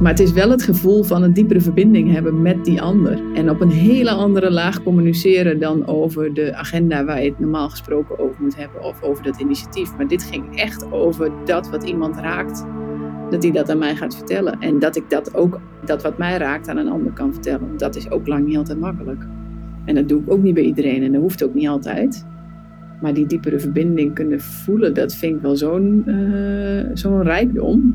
Maar het is wel het gevoel van een diepere verbinding hebben met die ander. En op een hele andere laag communiceren dan over de agenda waar je het normaal gesproken over moet hebben of over dat initiatief. Maar dit ging echt over dat wat iemand raakt, dat hij dat aan mij gaat vertellen. En dat ik dat ook, dat wat mij raakt, aan een ander kan vertellen. Dat is ook lang niet altijd makkelijk. En dat doe ik ook niet bij iedereen en dat hoeft ook niet altijd. Maar die diepere verbinding kunnen voelen, dat vind ik wel zo'n uh, zo'n rijkdom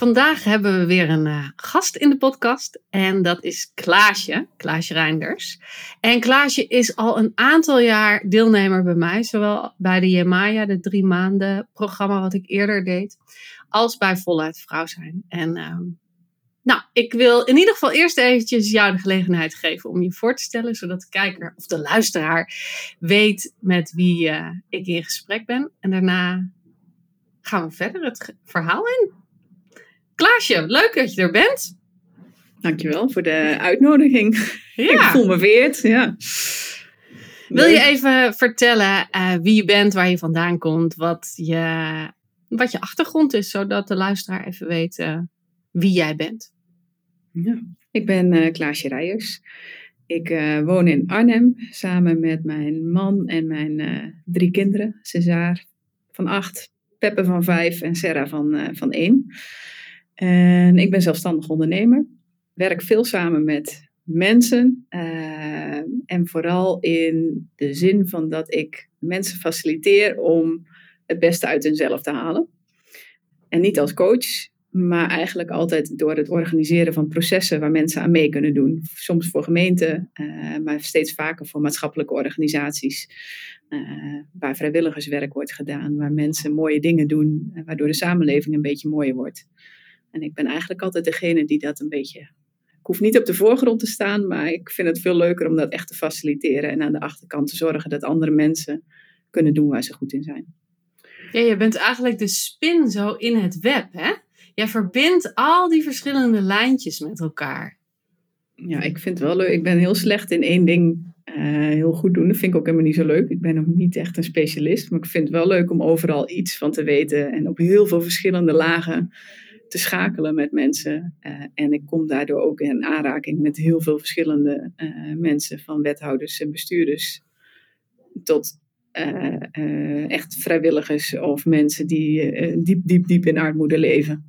Vandaag hebben we weer een uh, gast in de podcast en dat is Klaasje, Klaasje Reinders. En Klaasje is al een aantal jaar deelnemer bij mij, zowel bij de Jemaya, de drie maanden programma wat ik eerder deed, als bij Voluit Vrouw zijn. En uh, nou, ik wil in ieder geval eerst eventjes jou de gelegenheid geven om je voor te stellen, zodat de kijker of de luisteraar weet met wie uh, ik in gesprek ben. En daarna gaan we verder het verhaal in. Klaasje, leuk dat je er bent. Dankjewel voor de uitnodiging. Ja. Ik voel me veert. Ja. Wil je even vertellen uh, wie je bent, waar je vandaan komt, wat je, wat je achtergrond is, zodat de luisteraar even weet uh, wie jij bent? Ja. Ik ben uh, Klaasje Rijers. Ik woon in Arnhem samen met mijn man en mijn drie kinderen. César van acht, Peppe van vijf en Sarah van, van één. En ik ben zelfstandig ondernemer. Werk veel samen met mensen. Uh, en vooral in de zin van dat ik mensen faciliteer om het beste uit hunzelf te halen. En niet als coach, maar eigenlijk altijd door het organiseren van processen waar mensen aan mee kunnen doen. Soms voor gemeenten, uh, maar steeds vaker voor maatschappelijke organisaties. Uh, waar vrijwilligerswerk wordt gedaan, waar mensen mooie dingen doen, waardoor de samenleving een beetje mooier wordt. En ik ben eigenlijk altijd degene die dat een beetje. Ik hoef niet op de voorgrond te staan, maar ik vind het veel leuker om dat echt te faciliteren en aan de achterkant te zorgen dat andere mensen kunnen doen waar ze goed in zijn. Ja, je bent eigenlijk de spin zo in het web, hè? Jij verbindt al die verschillende lijntjes met elkaar. Ja, ik vind het wel leuk. Ik ben heel slecht in één ding uh, heel goed doen. Dat vind ik ook helemaal niet zo leuk. Ik ben ook niet echt een specialist, maar ik vind het wel leuk om overal iets van te weten en op heel veel verschillende lagen te schakelen met mensen. Uh, en ik kom daardoor ook in aanraking met heel veel verschillende uh, mensen, van wethouders en bestuurders tot uh, echt vrijwilligers of mensen die diep, diep, diep in armoede leven.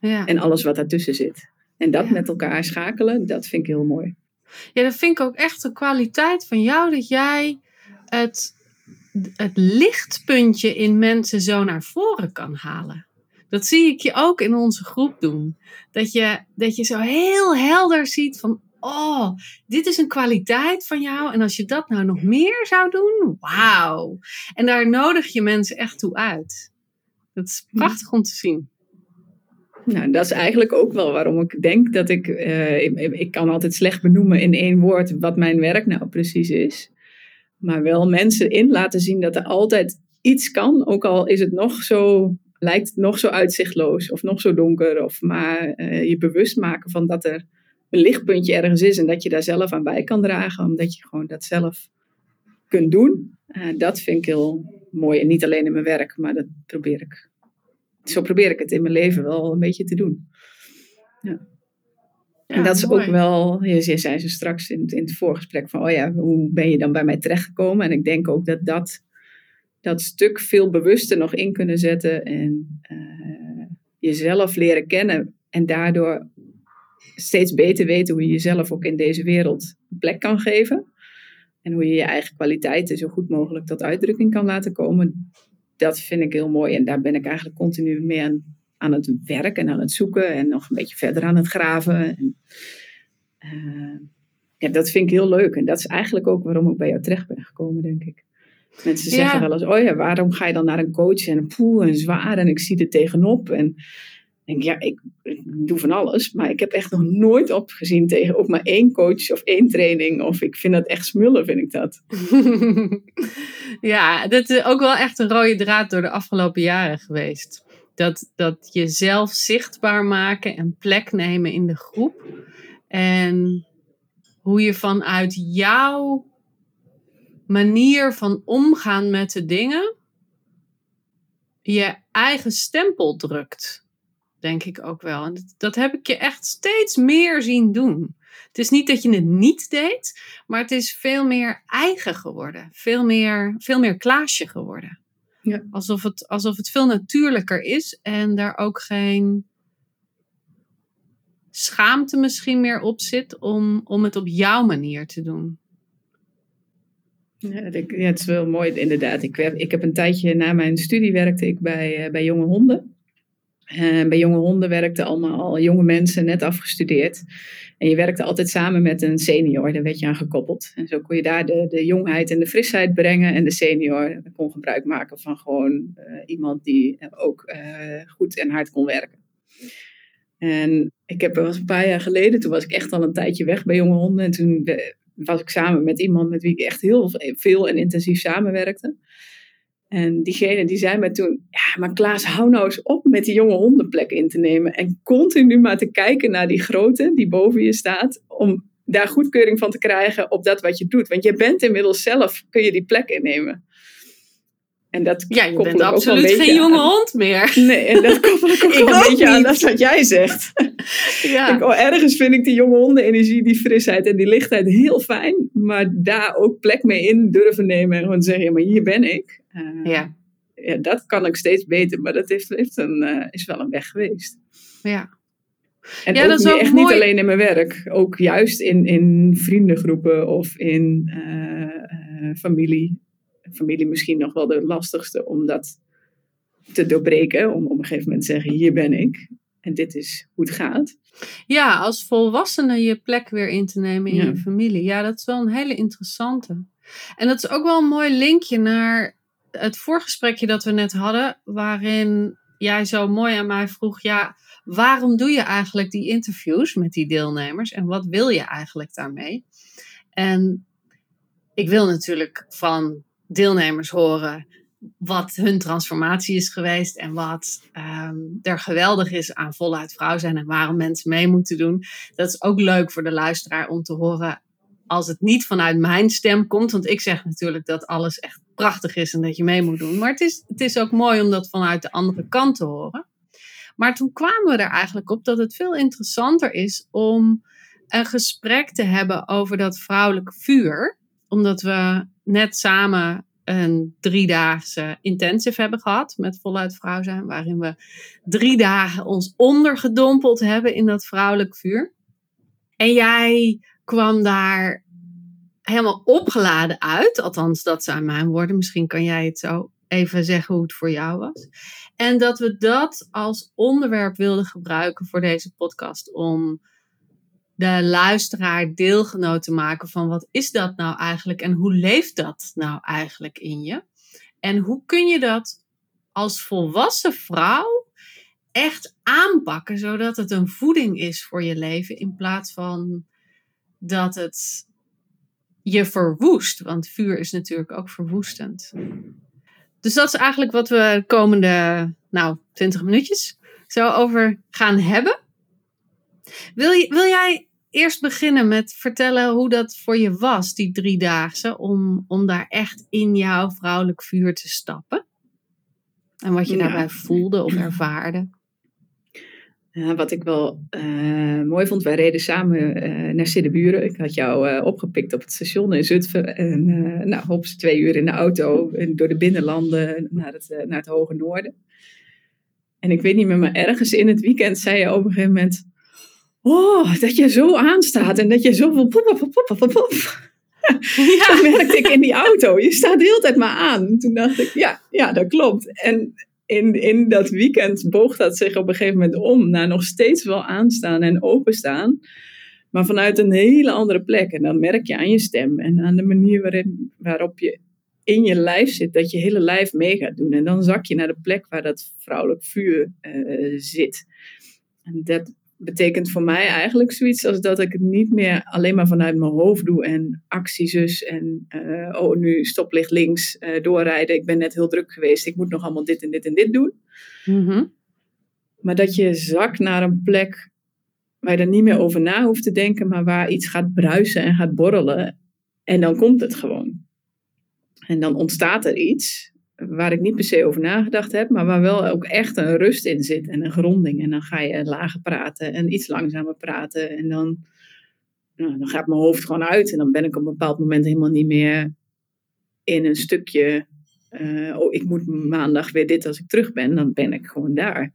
Ja. En alles wat daartussen zit. En dat ja. met elkaar schakelen, dat vind ik heel mooi. Ja, dat vind ik ook echt een kwaliteit van jou, dat jij het, het lichtpuntje in mensen zo naar voren kan halen. Dat zie ik je ook in onze groep doen. Dat je, dat je zo heel helder ziet van, oh, dit is een kwaliteit van jou. En als je dat nou nog meer zou doen, wauw. En daar nodig je mensen echt toe uit. Dat is prachtig om te zien. Nou, dat is eigenlijk ook wel waarom ik denk dat ik, uh, ik, ik, kan altijd slecht benoemen in één woord wat mijn werk nou precies is. Maar wel mensen in laten zien dat er altijd iets kan, ook al is het nog zo lijkt het nog zo uitzichtloos of nog zo donker. Of maar uh, je bewust maken van dat er een lichtpuntje ergens is en dat je daar zelf aan bij kan dragen, omdat je gewoon dat zelf kunt doen. Uh, dat vind ik heel mooi. En niet alleen in mijn werk, maar dat probeer ik. Zo probeer ik het in mijn leven wel een beetje te doen. Ja. Ja, en dat is mooi. ook wel, je zei ze straks in, in het voorgesprek van, oh ja, hoe ben je dan bij mij terechtgekomen? En ik denk ook dat dat dat stuk veel bewuster nog in kunnen zetten en uh, jezelf leren kennen en daardoor steeds beter weten hoe je jezelf ook in deze wereld plek kan geven en hoe je je eigen kwaliteiten zo goed mogelijk tot uitdrukking kan laten komen. Dat vind ik heel mooi en daar ben ik eigenlijk continu mee aan, aan het werken en aan het zoeken en nog een beetje verder aan het graven. En, uh, ja, dat vind ik heel leuk en dat is eigenlijk ook waarom ik bij jou terecht ben gekomen, denk ik. Mensen zeggen wel eens, oh ja, waarom ga je dan naar een coach en poeh en zwaar en ik zie er tegenop. En ik denk, ja, ik, ik, doe van alles, maar ik heb echt nog nooit opgezien tegen ook maar één coach of één training. Of ik vind dat echt smullen, vind ik dat. ja, dat is ook wel echt een rode draad door de afgelopen jaren geweest. Dat, dat jezelf zichtbaar maken en plek nemen in de groep. En hoe je vanuit jouw manier van omgaan met de dingen je eigen stempel drukt. Denk ik ook wel. En dat, heb ik je echt steeds meer zien doen. Het is niet dat je het niet deed, maar het is veel meer eigen geworden. Veel meer, veel meer Klaasje geworden. Ja. Alsof, het, alsof het veel natuurlijker is en daar ook geen schaamte misschien meer op zit om, om het op jouw manier te doen. Ja, het is wel mooi inderdaad. Ik, ik heb een tijdje na mijn studie werkte ik bij, uh, bij jonge honden. Uh, bij jonge honden werkten allemaal al jonge mensen, net afgestudeerd. En je werkte altijd samen met een senior, daar werd je aan gekoppeld. En zo kon je daar de, de jongheid en de frisheid brengen. En de senior kon gebruik maken van gewoon uh, iemand die ook goed en hard kon werken. En ik heb was een paar jaar geleden, toen was ik echt al een tijdje weg bij jonge honden. En toen was ik samen met iemand met wie ik echt heel veel en intensief samenwerkte. En diegene die zei mij toen, ja, maar Klaas, hou nou eens op met die jonge hondenplek in te nemen. En continu maar te kijken naar die grote die boven je staat, om daar goedkeuring van te krijgen op dat wat je doet. Want je bent inmiddels zelf, kun je die plek innemen. En dat ja, je bent absoluut geen jonge hond meer. Nee, en dat koppel ik ook wel een beetje aan dat wat jij zegt. Ja. Ik, oh, ergens vind ik die jonge hondenenergie, die frisheid en die lichtheid heel fijn. Maar daar ook plek mee in durven nemen en gewoon zeggen, ja, maar hier ben ik. Uh, ja. ja. Dat kan ik steeds beter, maar dat heeft, heeft een, uh, is wel een weg geweest. Ja. En ja, dat is ook echt mooi. niet alleen in mijn werk. Ook juist in, in vriendengroepen of in uh, familie familie misschien nog wel de lastigste om dat te doorbreken. Om op een gegeven moment te zeggen, hier ben ik. En dit is hoe het gaat. Ja, als volwassene je plek weer in te nemen in je familie. Ja, dat is wel een hele interessante. En dat is ook wel een mooi linkje naar het voorgesprekje dat we net hadden. Waarin jij zo mooi aan mij vroeg, ja, waarom doe je eigenlijk die interviews met die deelnemers? En wat wil je eigenlijk daarmee? En ik wil natuurlijk van deelnemers horen wat hun transformatie is geweest en wat um, er geweldig is aan voluit vrouw zijn en waarom mensen mee moeten doen. Dat is ook leuk voor de luisteraar om te horen als het niet vanuit mijn stem komt. Want ik zeg natuurlijk dat alles echt prachtig is en dat je mee moet doen. Maar het is, het is ook mooi om dat vanuit de andere kant te horen. Maar toen kwamen we er eigenlijk op dat het veel interessanter is om een gesprek te hebben over dat vrouwelijke vuur. Omdat we net samen een driedaagse intensive hebben gehad met voluit vrouw zijn, waarin we drie dagen ons ondergedompeld hebben in dat vrouwelijk vuur. En jij kwam daar helemaal opgeladen uit, althans dat zijn mijn woorden, misschien kan jij het zo even zeggen hoe het voor jou was. En dat we dat als onderwerp wilden gebruiken voor deze podcast om de luisteraar deelgenoot te maken van wat is dat nou eigenlijk en hoe leeft dat nou eigenlijk in je? En hoe kun je dat als volwassen vrouw echt aanpakken zodat het een voeding is voor je leven in plaats van dat het je verwoest, want vuur is natuurlijk ook verwoestend. Dus dat is eigenlijk wat we de komende nou 20 minuutjes zo over gaan hebben. Wil, je, wil jij eerst beginnen met vertellen hoe dat voor je was, die driedaagse, om, om daar echt in jouw vrouwelijk vuur te stappen? En wat je daarbij voelde of ervaarde? Wat ik wel uh, mooi vond, wij reden samen uh, naar Siddeburen. Ik had jou uh, opgepikt op het station in Zutphen. En nou, twee uur in de auto door de binnenlanden naar het, naar het hoge noorden. En ik weet niet meer, maar ergens in het weekend zei je op een gegeven moment oh, dat je zo aanstaat en dat je zoveel pop, pop, pop, pop, pop. Ja. Dat merkte ik in die auto. Je staat de hele tijd maar aan. Toen dacht ik, ja, ja dat klopt. En in, in dat weekend boog dat zich op een gegeven moment om naar nog steeds wel aanstaan en openstaan. Maar vanuit een hele andere plek. En dan merk je aan je stem en aan de manier waarin, waarop je in je lijf zit, dat je hele lijf mee gaat doen. En dan zak je naar de plek waar dat vrouwelijk vuur uh, zit. En dat betekent voor mij eigenlijk zoiets als dat ik het niet meer alleen maar vanuit mijn hoofd doe en actiezus en uh, oh nu stoplicht links, uh, doorrijden, ik ben net heel druk geweest, ik moet nog allemaal dit en dit en dit doen. Mhm. Maar dat je zakt naar een plek waar je er niet meer over na hoeft te denken, maar waar iets gaat bruisen en gaat borrelen. En dan komt het gewoon. En dan ontstaat er iets waar ik niet per se over nagedacht heb, maar waar wel ook echt een rust in zit en een gronding. En dan ga je lager praten en iets langzamer praten. En dan, nou, dan gaat mijn hoofd gewoon uit. En dan ben ik op een bepaald moment helemaal niet meer in een stukje. Uh, oh, ik moet maandag weer dit als ik terug ben. Dan ben ik gewoon daar.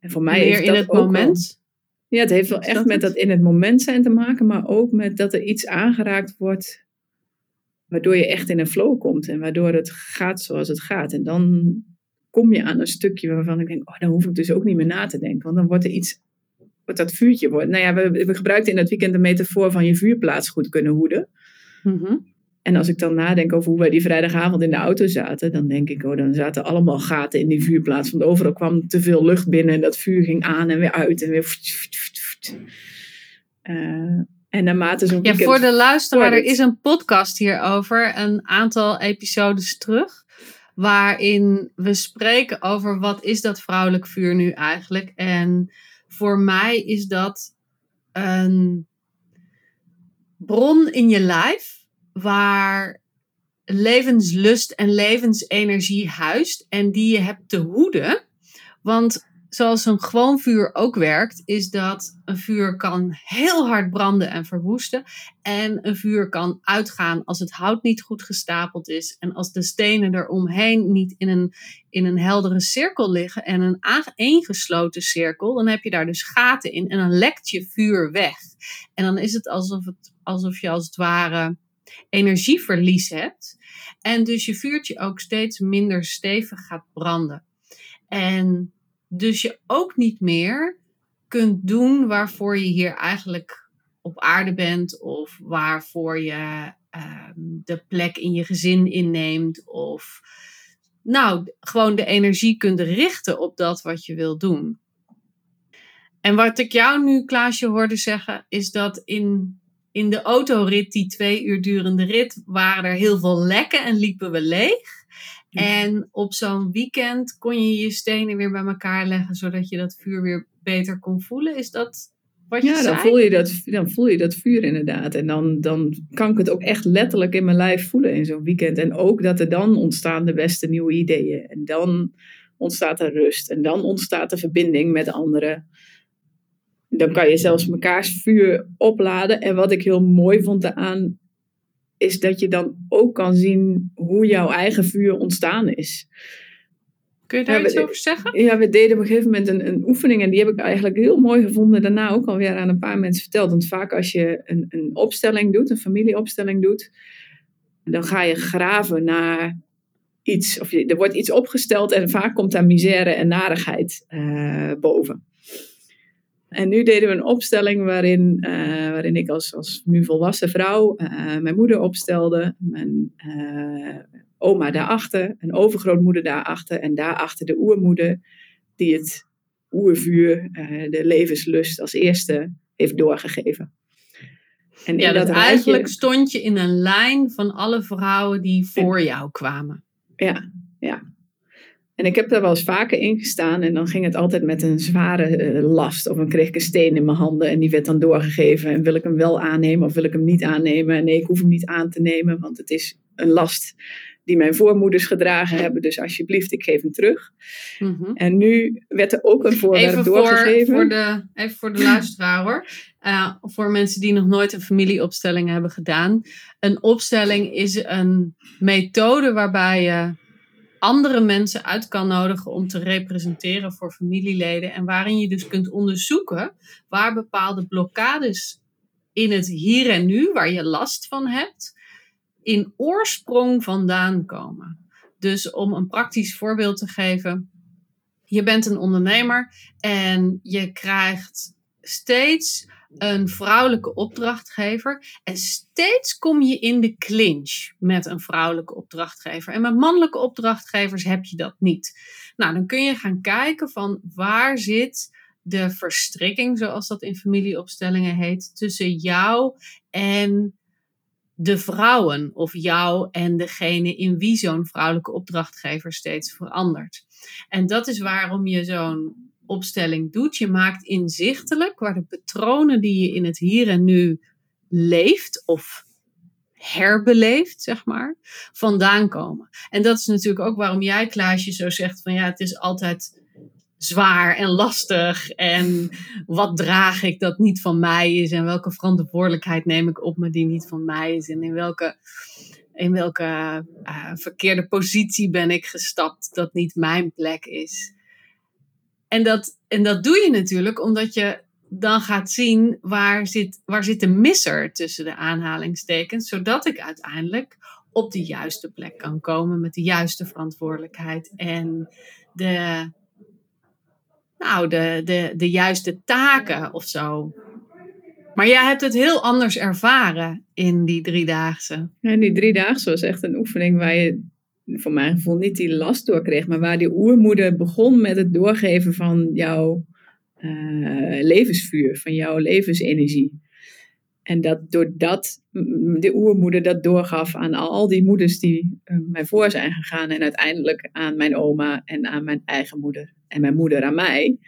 En voor mij Meer in het moment? ja, het heeft wel echt met dat in het moment zijn te maken, maar ook met dat er iets aangeraakt wordt waardoor je echt in een flow komt en waardoor het gaat zoals het gaat. En dan kom je aan een stukje waarvan ik denk, oh, dan hoef ik dus ook niet meer na te denken, want dan wordt er iets, wordt dat vuurtje wordt. Nou ja, we, we gebruikten in dat weekend de metafoor van je vuurplaats goed kunnen hoeden. Mhm. En als ik dan nadenk over hoe wij die vrijdagavond in de auto zaten, dan denk ik, oh, dan zaten allemaal gaten in die vuurplaats. Want overal kwam te veel lucht binnen en dat vuur ging aan en weer uit en weer. Uh, en naarmate zo'n Ja, voor de luisteraar, er is een podcast hierover, een aantal episodes terug. Waarin we spreken over wat is dat vrouwelijk vuur nu eigenlijk. En voor mij is dat een bron in je lijf waar levenslust en levensenergie huist en die je hebt te hoeden. Want zoals een gewoon vuur ook werkt, is dat een vuur kan heel hard branden en verwoesten. En een vuur kan uitgaan als het hout niet goed gestapeld is. En als de stenen eromheen niet in een, in een heldere cirkel liggen en een aangesloten cirkel, dan heb je daar dus gaten in en dan lekt je vuur weg. En dan is het alsof, het, alsof je als het ware energieverlies hebt. En dus je vuurtje ook steeds minder stevig gaat branden. En dus je ook niet meer kunt doen waarvoor je hier eigenlijk op aarde bent of waarvoor je ehm, de plek in je gezin inneemt of nou, gewoon de energie kunt richten op dat wat je wil doen. En wat ik jou nu, Klaasje, hoorde zeggen, is dat in, in de autorit, die twee uur durende rit, waren er heel veel lekken en liepen we leeg. En op zo'n weekend kon je je stenen weer bij elkaar leggen, zodat je dat vuur weer beter kon voelen. Is dat wat je ja, zei? Dan voel je dat, dan voel je dat vuur inderdaad. En dan, dan kan ik het ook echt letterlijk in mijn lijf voelen in zo'n weekend. En ook dat er dan ontstaan de beste nieuwe ideeën. En dan ontstaat er rust. En dan ontstaat de verbinding met anderen. Dan kan je zelfs mekaars vuur opladen. En wat ik heel mooi vond aan is dat je dan ook kan zien hoe jouw eigen vuur ontstaan is. Kun je daar ja, iets we, over zeggen? Ja, we deden op een gegeven moment een, een oefening en die heb ik eigenlijk heel mooi gevonden. Daarna ook alweer aan een paar mensen verteld. Want vaak als je een, een opstelling doet, een familieopstelling doet, dan ga je graven naar iets. Of je, er wordt iets opgesteld en vaak komt daar misère en narigheid uh, boven. En nu deden we een opstelling waarin, uh, waarin ik als, als nu volwassen vrouw uh, mijn moeder opstelde, mijn uh, oma daarachter, een overgrootmoeder daarachter en daarachter de oermoeder, die het oervuur, de levenslust als eerste heeft doorgegeven. En ja, dat, dat eigenlijk stond je in een lijn van alle vrouwen die voor jou kwamen. Ja, ja. En ik heb daar wel eens vaker in gestaan en dan ging het altijd met een zware uh, last. Of dan kreeg ik een steen in mijn handen en die werd dan doorgegeven. En wil ik hem wel aannemen of wil ik hem niet aannemen? Nee, ik hoef hem niet aan te nemen, want het is een last die mijn voormoeders gedragen hebben. Dus alsjeblieft, ik geef hem terug. Mm -hmm. En nu werd er ook een voorwerp even doorgegeven. Voor, voor de, even voor de luisteraar hoor. Uh, voor mensen die nog nooit een familieopstelling hebben gedaan. Een opstelling is een methode waarbij je andere mensen uit kan nodigen om te representeren voor familieleden. En waarin je dus kunt onderzoeken waar bepaalde blokkades in het hier en nu, waar je last van hebt, in oorsprong vandaan komen. Dus om een praktisch voorbeeld te geven. Je bent een ondernemer en je krijgt steeds een vrouwelijke opdrachtgever. En steeds kom je in de clinch met een vrouwelijke opdrachtgever. En met mannelijke opdrachtgevers heb je dat niet. Nou, dan kun je gaan kijken van waar zit de verstrikking, zoals dat in familieopstellingen heet, tussen jou en de vrouwen of jou en degene in wie zo'n vrouwelijke opdrachtgever steeds verandert. En dat is waarom je zo'n opstelling doet. Je maakt inzichtelijk waar de patronen die je in het hier en nu leeft of herbeleeft, zeg maar, vandaan komen. En dat is natuurlijk ook waarom jij, Klaasje, zo zegt van ja, het is altijd zwaar en lastig en wat draag ik dat niet van mij is en welke verantwoordelijkheid neem ik op me die niet van mij is en in welke, in welke uh, verkeerde positie ben ik gestapt dat niet mijn plek is. En dat, en dat doe je natuurlijk omdat je dan gaat zien waar zit, waar zit de misser tussen de aanhalingstekens, zodat ik uiteindelijk op de juiste plek kan komen met de juiste verantwoordelijkheid en de, nou, de, de, de juiste taken of zo. Maar jij hebt het heel anders ervaren in die driedaagse. Ja, die driedaagse was echt een oefening waar je voor mijn gevoel niet die last door kreeg, maar waar die oermoeder begon met het doorgeven van jouw uh, levensvuur, van jouw levensenergie. En dat doordat de oermoeder dat doorgaf aan al die moeders die uh, mij voor zijn gegaan en uiteindelijk aan mijn oma en aan mijn eigen moeder en mijn moeder aan mij,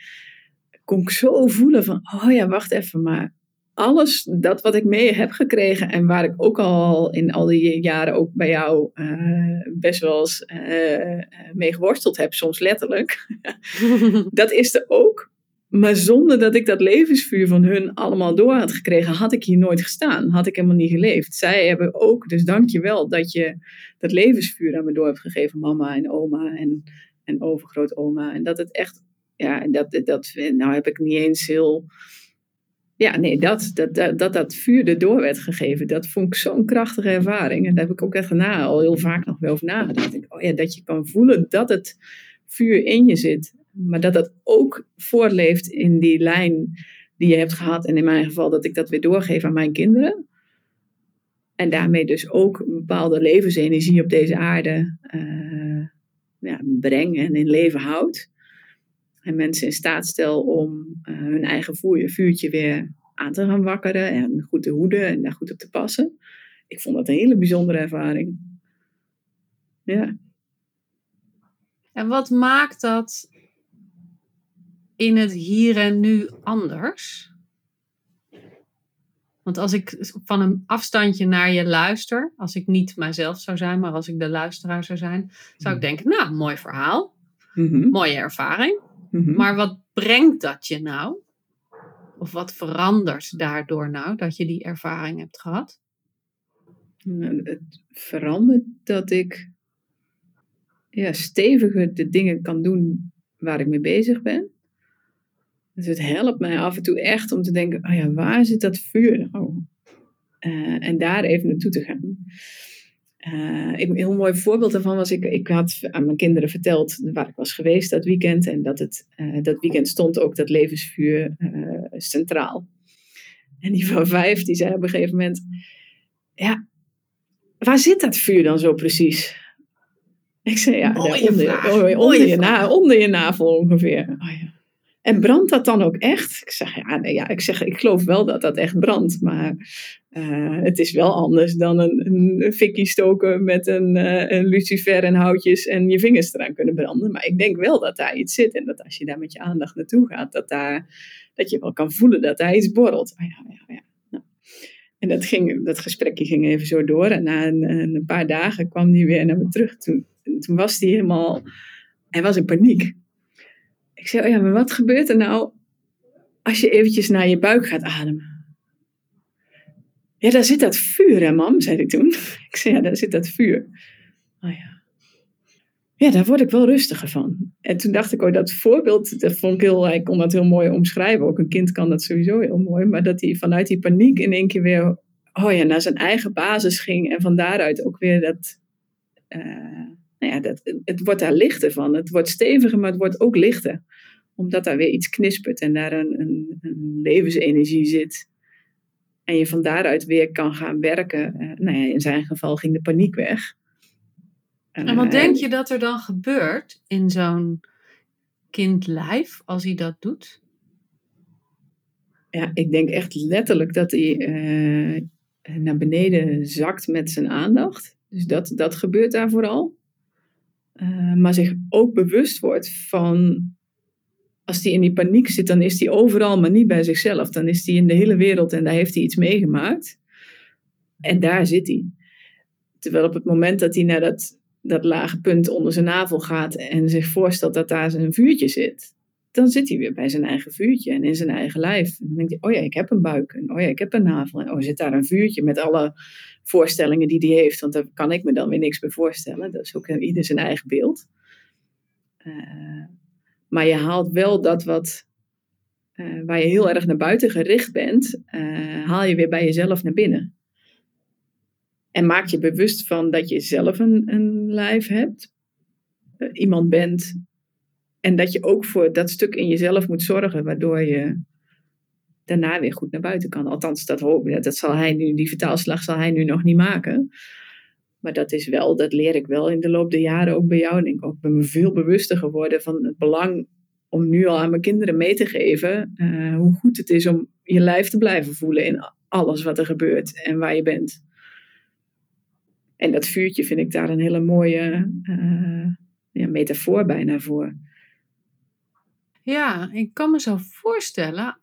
kon ik zo voelen van, oh ja, wacht even, maar alles dat wat ik mee heb gekregen en waar ik ook al in al die jaren ook bij jou uh, best wel eens uh, mee geworsteld heb, soms letterlijk, dat is er ook. Maar zonder dat ik dat levensvuur van hun allemaal door had gekregen, had ik hier nooit gestaan. Had ik helemaal niet geleefd. Zij hebben ook, dus dank je wel dat je dat levensvuur aan me door hebt gegeven, mama en oma en, en overgrootoma. En dat het echt, ja, dat, dat, nou heb ik niet eens heel ja, nee, dat dat, dat, dat dat vuur erdoor werd gegeven, dat vond ik zo'n krachtige ervaring. En daar heb ik ook echt na, al heel vaak nog wel over nagedacht. Oh ja, dat je kan voelen dat het vuur in je zit, maar dat dat ook voortleeft in die lijn die je hebt gehad. En in mijn geval dat ik dat weer doorgeef aan mijn kinderen. En daarmee dus ook een bepaalde levensenergie op deze aarde uh, ja, breng en in leven houdt en mensen in staat stel om uh, hun eigen vuurtje weer aan te gaan wakkeren en goed te hoeden en daar goed op te passen. Ik vond dat een hele bijzondere ervaring. Ja. En wat maakt dat in het hier en nu anders? Want als ik van een afstandje naar je luister, als ik niet mijzelf zou zijn, maar als ik de luisteraar zou zijn, zou ik denken, nou, mooi verhaal, mm mooie ervaring. Mhm. Maar wat brengt dat je nou? Of wat verandert daardoor nou dat je die ervaring hebt gehad? Nou, het verandert dat ik ja, steviger de dingen kan doen waar ik mee bezig ben. Dus het helpt mij af en toe echt om te denken: oh ja, waar zit dat vuur nou? Uh, en daar even naartoe te gaan. Uh, een heel mooi voorbeeld daarvan was, ik, ik had aan mijn kinderen verteld waar ik was geweest dat weekend. En dat het, uh, dat weekend stond ook dat levensvuur uh, centraal. En die van vijf, die zei op een gegeven moment, ja, waar zit dat vuur dan zo precies? Ik zei, ja, onder, onder, onder, je na, onder je navel ongeveer. Oh, ja. En brandt dat dan ook echt? Ik zeg, ja, nee, ja, ik zeg, ik geloof wel dat dat echt brandt, maar uh, het is wel anders dan een, fikkie stoken met een, uh, een lucifer en houtjes en je vingers eraan kunnen branden. Maar ik denk wel dat daar iets zit en dat als je daar met je aandacht naartoe gaat, dat, daar, dat je wel kan voelen dat daar iets borrelt. Oh ja, ja, ja. Nou. En dat, ging, dat gesprekje ging even zo door en na een, een paar dagen kwam hij weer naar me terug. Toen, toen was hij helemaal, hij was in paniek. Ik zei, oh ja, maar wat gebeurt er nou als je eventjes naar je buik gaat ademen? Ja, daar zit dat vuur, hè, mam, zei hij toen. Ik zei, ja, daar zit dat vuur. Oh ja. Ja, daar word ik wel rustiger van. En toen dacht ik, oh, dat voorbeeld, dat vond ik heel, hij kon dat heel mooi omschrijven. Ook een kind kan dat sowieso heel mooi. Maar dat hij vanuit die paniek in één keer weer, oh ja, naar zijn eigen basis ging. En van daaruit ook weer dat, uh, nou ja, dat, het wordt daar lichter van. Het wordt steviger, maar het wordt ook lichter. Omdat daar weer iets knispert en daar een, een, een levensenergie zit En je van daaruit weer kan gaan werken. Uh, nou ja, in zijn geval ging de paniek weg. en wat denk je dat er dan gebeurt in zo'n kindlijf als hij dat doet? Ja, ik denk echt letterlijk dat hij naar beneden zakt met zijn aandacht. Dus dat, dat gebeurt daar vooral. Uh, maar zich ook bewust wordt van. Als hij in die paniek zit, dan is hij overal, maar niet bij zichzelf. Dan is hij in de hele wereld en daar heeft hij iets meegemaakt. En daar zit hij. Terwijl op het moment dat hij naar dat, dat lage punt onder zijn navel gaat en zich voorstelt dat daar zijn vuurtje zit, dan zit hij weer bij zijn eigen vuurtje en in zijn eigen lijf. En dan denkt hij, oh ja, ik heb een buik. En oh ja, ik heb een navel. En oh, zit daar een vuurtje met alle voorstellingen die hij heeft. Want daar kan ik me dan weer niks bij voorstellen. Dat is ook ieder zijn eigen beeld. Uh, maar je haalt wel dat wat, uh, waar je heel erg naar buiten gericht bent, uh, haal je weer bij jezelf naar binnen. En maak je bewust van dat je zelf een, een lijf hebt. iemand bent en dat je ook voor dat stuk in jezelf moet zorgen, waardoor je daarna weer goed naar buiten kan. Althans, dat hoop ik. Dat zal hij nu, die vertaalslag zal hij nu nog niet maken. Maar dat is wel, dat leer ik wel in de loop der jaren ook bij jou. En ik ben me veel bewuster geworden van het belang om nu al aan mijn kinderen mee te geven uh, hoe goed het is om je lijf te blijven voelen in alles wat er gebeurt en waar je bent. En dat vuurtje vind ik daar een hele mooie uh, ja, metafoor bijna voor. Ja, ik kan me zo voorstellen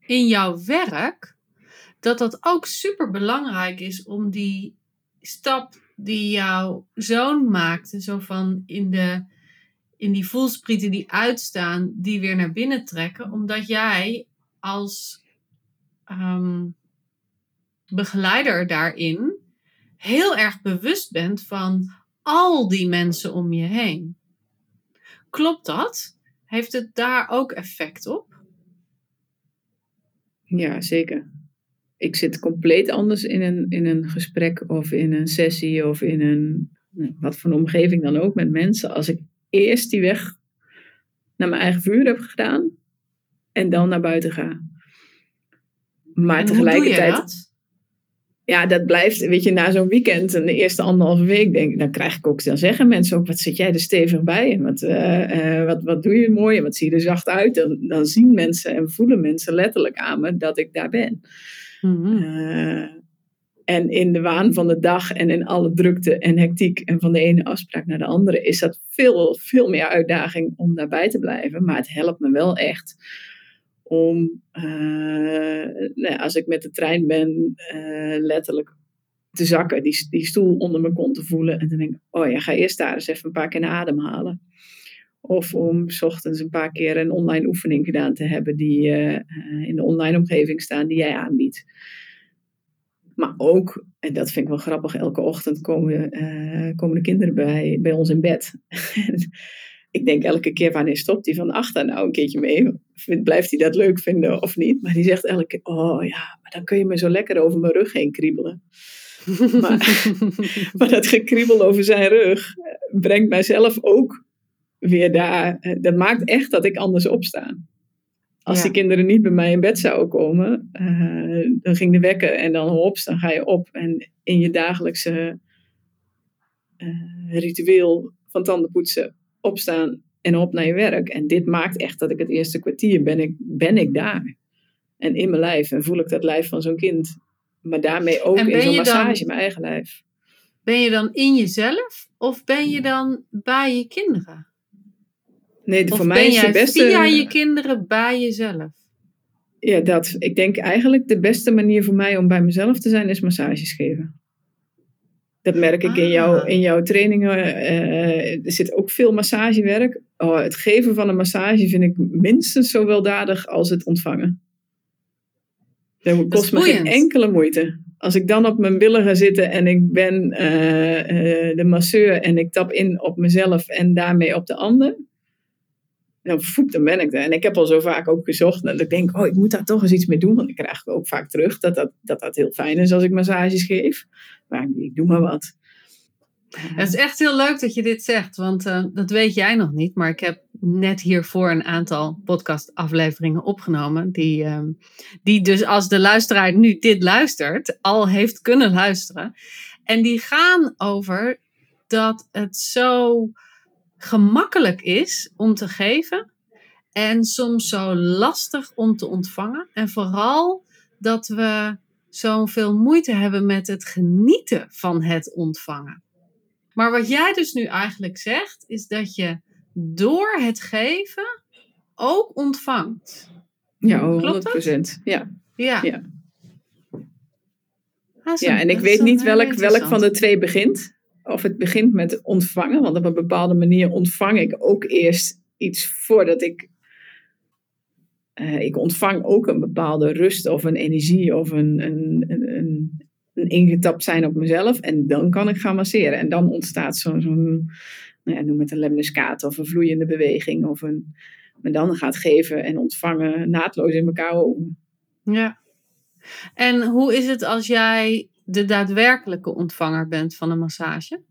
in jouw werk dat dat ook super belangrijk is om die stap die jouw zoon maakte, zo van in, de, in die voelsprieten die uitstaan, die weer naar binnen trekken, omdat jij als um, begeleider daarin heel erg bewust bent van al die mensen om je heen. Klopt dat? Heeft het daar ook effect op? Ja, zeker. Ik zit compleet anders in een, in een gesprek of in een sessie of in een, wat voor een omgeving dan ook met mensen. Als ik eerst die weg naar mijn eigen vuur heb gedaan en dan naar buiten ga. Maar tegelijkertijd ja, dat blijft, weet je, na zo'n weekend en de eerste anderhalve week, denk dan krijg ik ook, dan zeggen mensen ook, wat zit jij er stevig bij en wat, uh, wat, wat doe je mooi en wat zie je er zacht uit. Dan, dan zien mensen en voelen mensen letterlijk aan me dat ik daar ben. Mm en in de waan van de dag en in alle drukte en hectiek en van de ene afspraak naar de andere, is dat veel, veel meer uitdaging om daarbij te blijven. Maar het helpt me wel echt om, uh, nou, als ik met de trein ben, uh, letterlijk te zakken, die, die stoel onder mijn kont te voelen. En dan denk ik, oh ja, ga eerst daar eens even een paar keer naar adem halen. Of om s ochtends een paar keer een online oefening gedaan te hebben die uh, in de online omgeving staan die jij aanbiedt. Maar ook, en dat vind ik wel grappig, elke ochtend komen, komen de kinderen bij, bij ons in bed. ik denk elke keer wanneer stopt hij van achter nou een keertje mee? Blijft hij dat leuk vinden of niet? Maar die zegt elke keer, oh ja, maar dan kun je me zo lekker over mijn rug heen kriebelen. maar, maar, dat gekriebel over zijn rug eh, brengt mijzelf ook weer daar. Eh, dat maakt echt dat ik anders opsta. Als die kinderen niet bij mij in bed zouden komen, uh, dan ging de wekken en dan hops, dan ga je op. En in je dagelijkse uh, ritueel van tandenpoetsen opstaan en op naar je werk. En dit maakt echt dat ik het eerste kwartier ben ik, ben ik daar. En in mijn lijf. En voel ik dat lijf van zo'n kind. Maar daarmee ook in zo'n massage in mijn eigen lijf. Ben je dan in jezelf? Of ben je dan bij je kinderen? Nee, voor mij is de beste... via je kinderen bij jezelf? Ja, dat. Ik denk eigenlijk de beste manier voor mij om bij mezelf te zijn is massages geven. Dat merk ik in, jouw, ah. in jouw trainingen. Uh, er zit ook veel massagewerk. Oh, het geven van een massage vind ik minstens zo weldadig als het ontvangen. Dat kost me geen enkele moeite. Als ik dan op mijn billen ga zitten en ik ben uh, uh, de masseur en ik tap in op mezelf en daarmee op de ander, dan, voep, dan ben ik er. En ik heb al zo vaak ook gezocht dat ik denk, oh, ik moet daar toch eens iets mee doen. Want ik krijg ook vaak terug dat dat, dat, dat heel fijn is als ik massages geef. Maar ik doe maar wat. Het is echt heel leuk dat je dit zegt, want uh, dat weet jij nog niet. Maar ik heb net hiervoor een aantal podcastafleveringen opgenomen. Die, ehm, die dus als de luisteraar nu dit luistert, al heeft kunnen luisteren. En die gaan over dat het zo gemakkelijk is om te geven. En soms zo lastig om te ontvangen. En vooral dat we zoveel moeite hebben met het genieten van het ontvangen. Maar wat jij dus nu eigenlijk zegt, is dat je door het geven ook ontvangt. Ja, 100 Ja. Ja. Ja. Ah, ja, en ik weet niet welk, welk van de twee begint. Of het begint met ontvangen, want op een bepaalde manier ontvang ik ook eerst iets voordat ik. eh, ik ontvang ook een bepaalde rust of een energie of een, een, een, een, ingetapt zijn op mezelf. En dan kan ik gaan masseren. En dan ontstaat zo'n, zo'n nou ja, noem het een lemniscaat of een vloeiende beweging. Of een, maar dan gaat geven en ontvangen naadloos in elkaar over. Ja. En hoe is het als jij de daadwerkelijke ontvanger bent van een massage?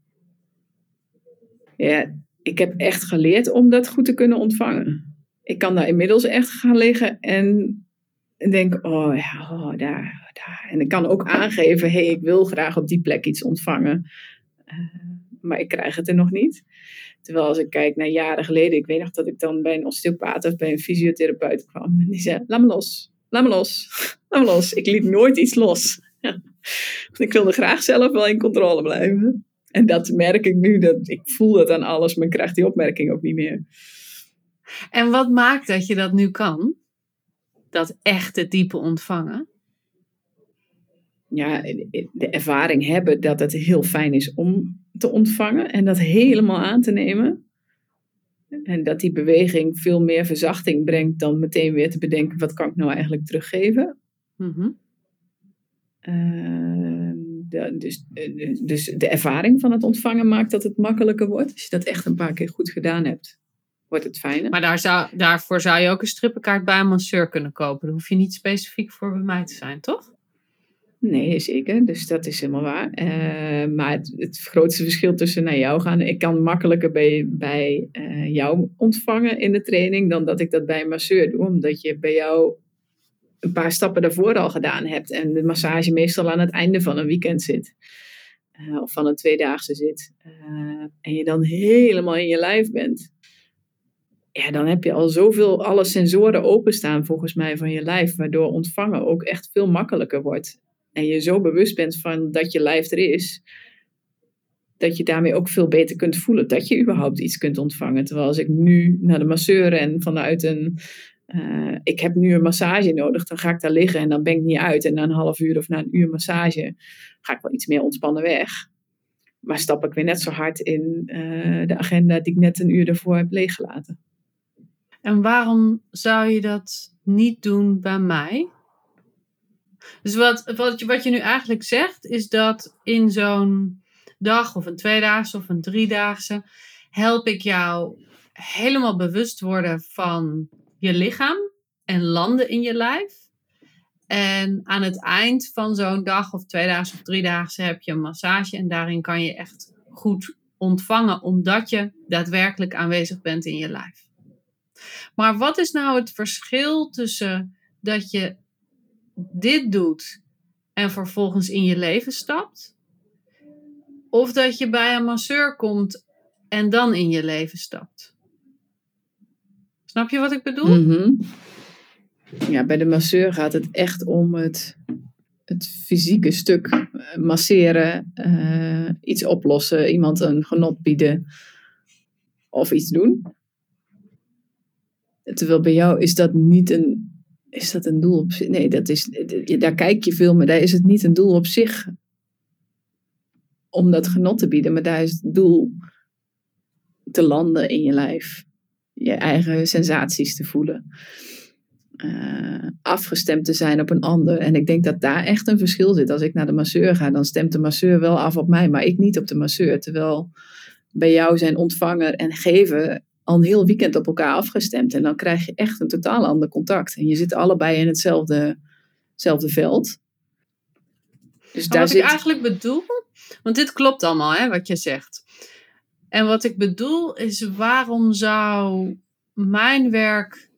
Ja, ik heb echt geleerd om dat goed te kunnen ontvangen. Ik kan daar inmiddels echt gaan liggen en denk, oh ja, oh, daar, daar. En ik kan ook aangeven, hé, hey, ik wil graag op die plek iets ontvangen. Eh, maar ik krijg het er nog niet. Terwijl als ik kijk naar jaren geleden, ik weet nog dat ik dan bij een osteopaat of bij een fysiotherapeut kwam. En die zei, laat me los, laat me los, laat me los. Ik liet nooit iets los. Ik wilde graag zelf wel in controle blijven. En dat merk ik nu, dat ik voel dat aan alles, maar ik krijg die opmerking ook niet meer. En wat maakt dat je dat nu kan? Dat echte diepe ontvangen? Ja, de ervaring hebben dat het heel fijn is om te ontvangen en dat helemaal aan te nemen. En dat die beweging veel meer verzachting brengt dan meteen weer te bedenken, wat kan ik nou eigenlijk teruggeven? Mhm. Uh, de, dus, dus de ervaring van het ontvangen maakt dat het makkelijker wordt. Als je dat echt een paar keer goed gedaan hebt, wordt het fijner. Maar daar zou, daarvoor zou je ook een strippenkaart bij een masseur kunnen kopen. Daar hoef je niet specifiek voor bij mij te zijn, toch? Nee, zeker. Dus dat is helemaal waar. Uh, maar het, het, grootste verschil tussen naar jou gaan. Ik kan makkelijker bij, bij uh, jou ontvangen in de training dan dat ik dat bij een masseur doe. Omdat je bij jou een paar stappen daarvoor al gedaan hebt. En de massage meestal aan het einde van een weekend zit. Uh, of van een tweedaagse zit. en je dan helemaal in je lijf bent. Ja, dan heb je al zoveel, alle sensoren openstaan volgens mij van je lijf. Waardoor ontvangen ook echt veel makkelijker wordt. En je zo bewust bent van dat je lijf er is. Dat je daarmee ook veel beter kunt voelen dat je überhaupt iets kunt ontvangen. Terwijl als ik nu naar de masseur ren vanuit een uh, ik heb nu een massage nodig, dan ga ik daar liggen en dan ben ik niet uit. En na een half uur of na een uur massage ga ik wel iets meer ontspannen weg. Maar stap ik weer net zo hard in uh, de agenda die ik net een uur daarvoor heb leeggelaten. En waarom zou je dat niet doen bij mij? Dus wat, wat, je, wat je nu eigenlijk zegt, is dat in zo'n dag of een tweedaagse of een driedaagse help ik jou helemaal bewust worden van je lichaam en landen in je lijf. En aan het eind van zo'n dag of tweedaagse of driedaagse heb je een massage en daarin kan je echt goed ontvangen omdat je daadwerkelijk aanwezig bent in je lijf. Maar wat is nou het verschil tussen dat je dit doet en vervolgens in je leven stapt? Of dat je bij een masseur komt en dan in je leven stapt? Snap je wat ik bedoel? -hmm. Ja, bij de masseur gaat het echt om het, het fysieke stuk masseren, uh, iets oplossen, iemand een genot bieden of iets doen. Terwijl bij jou is dat niet een, is dat een doel op zich. Nee, dat is, daar kijk je veel, maar daar is het niet een doel op zich om dat genot te bieden, maar daar is het doel te landen in je lijf je eigen sensaties te voelen. Uh, afgestemd te zijn op een ander. En ik denk dat daar echt een verschil zit. Als ik naar de masseur ga, dan stemt de masseur wel af op mij, maar ik niet op de masseur. Terwijl bij jou zijn ontvanger en geven al een heel weekend op elkaar afgestemd. En dan krijg je echt een totaal ander contact. En je zit allebei in hetzelfde, hetzelfde veld. Dus daar wat zit... ik eigenlijk bedoel, want dit klopt allemaal, hè, wat je zegt. En wat ik bedoel is, waarom zou mijn werk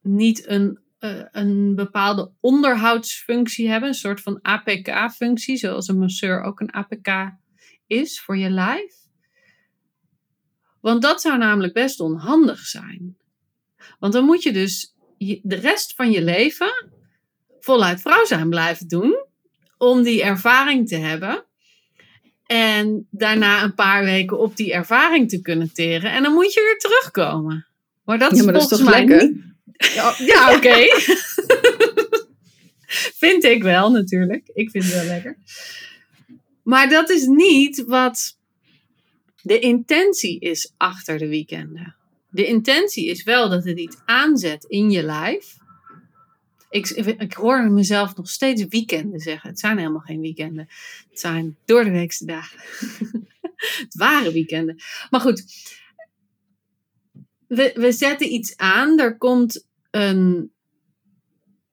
niet een, eh, een bepaalde onderhoudsfunctie hebben, een soort van APK-functie, zoals een masseur ook een APK is voor je lijf. Want dat zou namelijk best onhandig zijn. Want dan moet je dus de rest van je leven voluit vrouw zijn blijven doen. Om die ervaring te hebben. En daarna een paar weken op die ervaring te kunnen teren. En dan moet je weer terugkomen. Maar dat is, ja, maar dat is toch lekker? Niet... Ja, ja oké. vind ik wel natuurlijk. Ik vind het wel lekker. Maar dat is niet wat de intentie is achter de weekenden. De intentie is wel dat het iets aanzet in je lijf. Ik, ik hoor mezelf nog steeds weekenden zeggen. Het zijn helemaal geen weekenden. Het zijn door de weekse dagen. het waren weekenden. Maar goed, we, we zetten iets aan. Er komt een,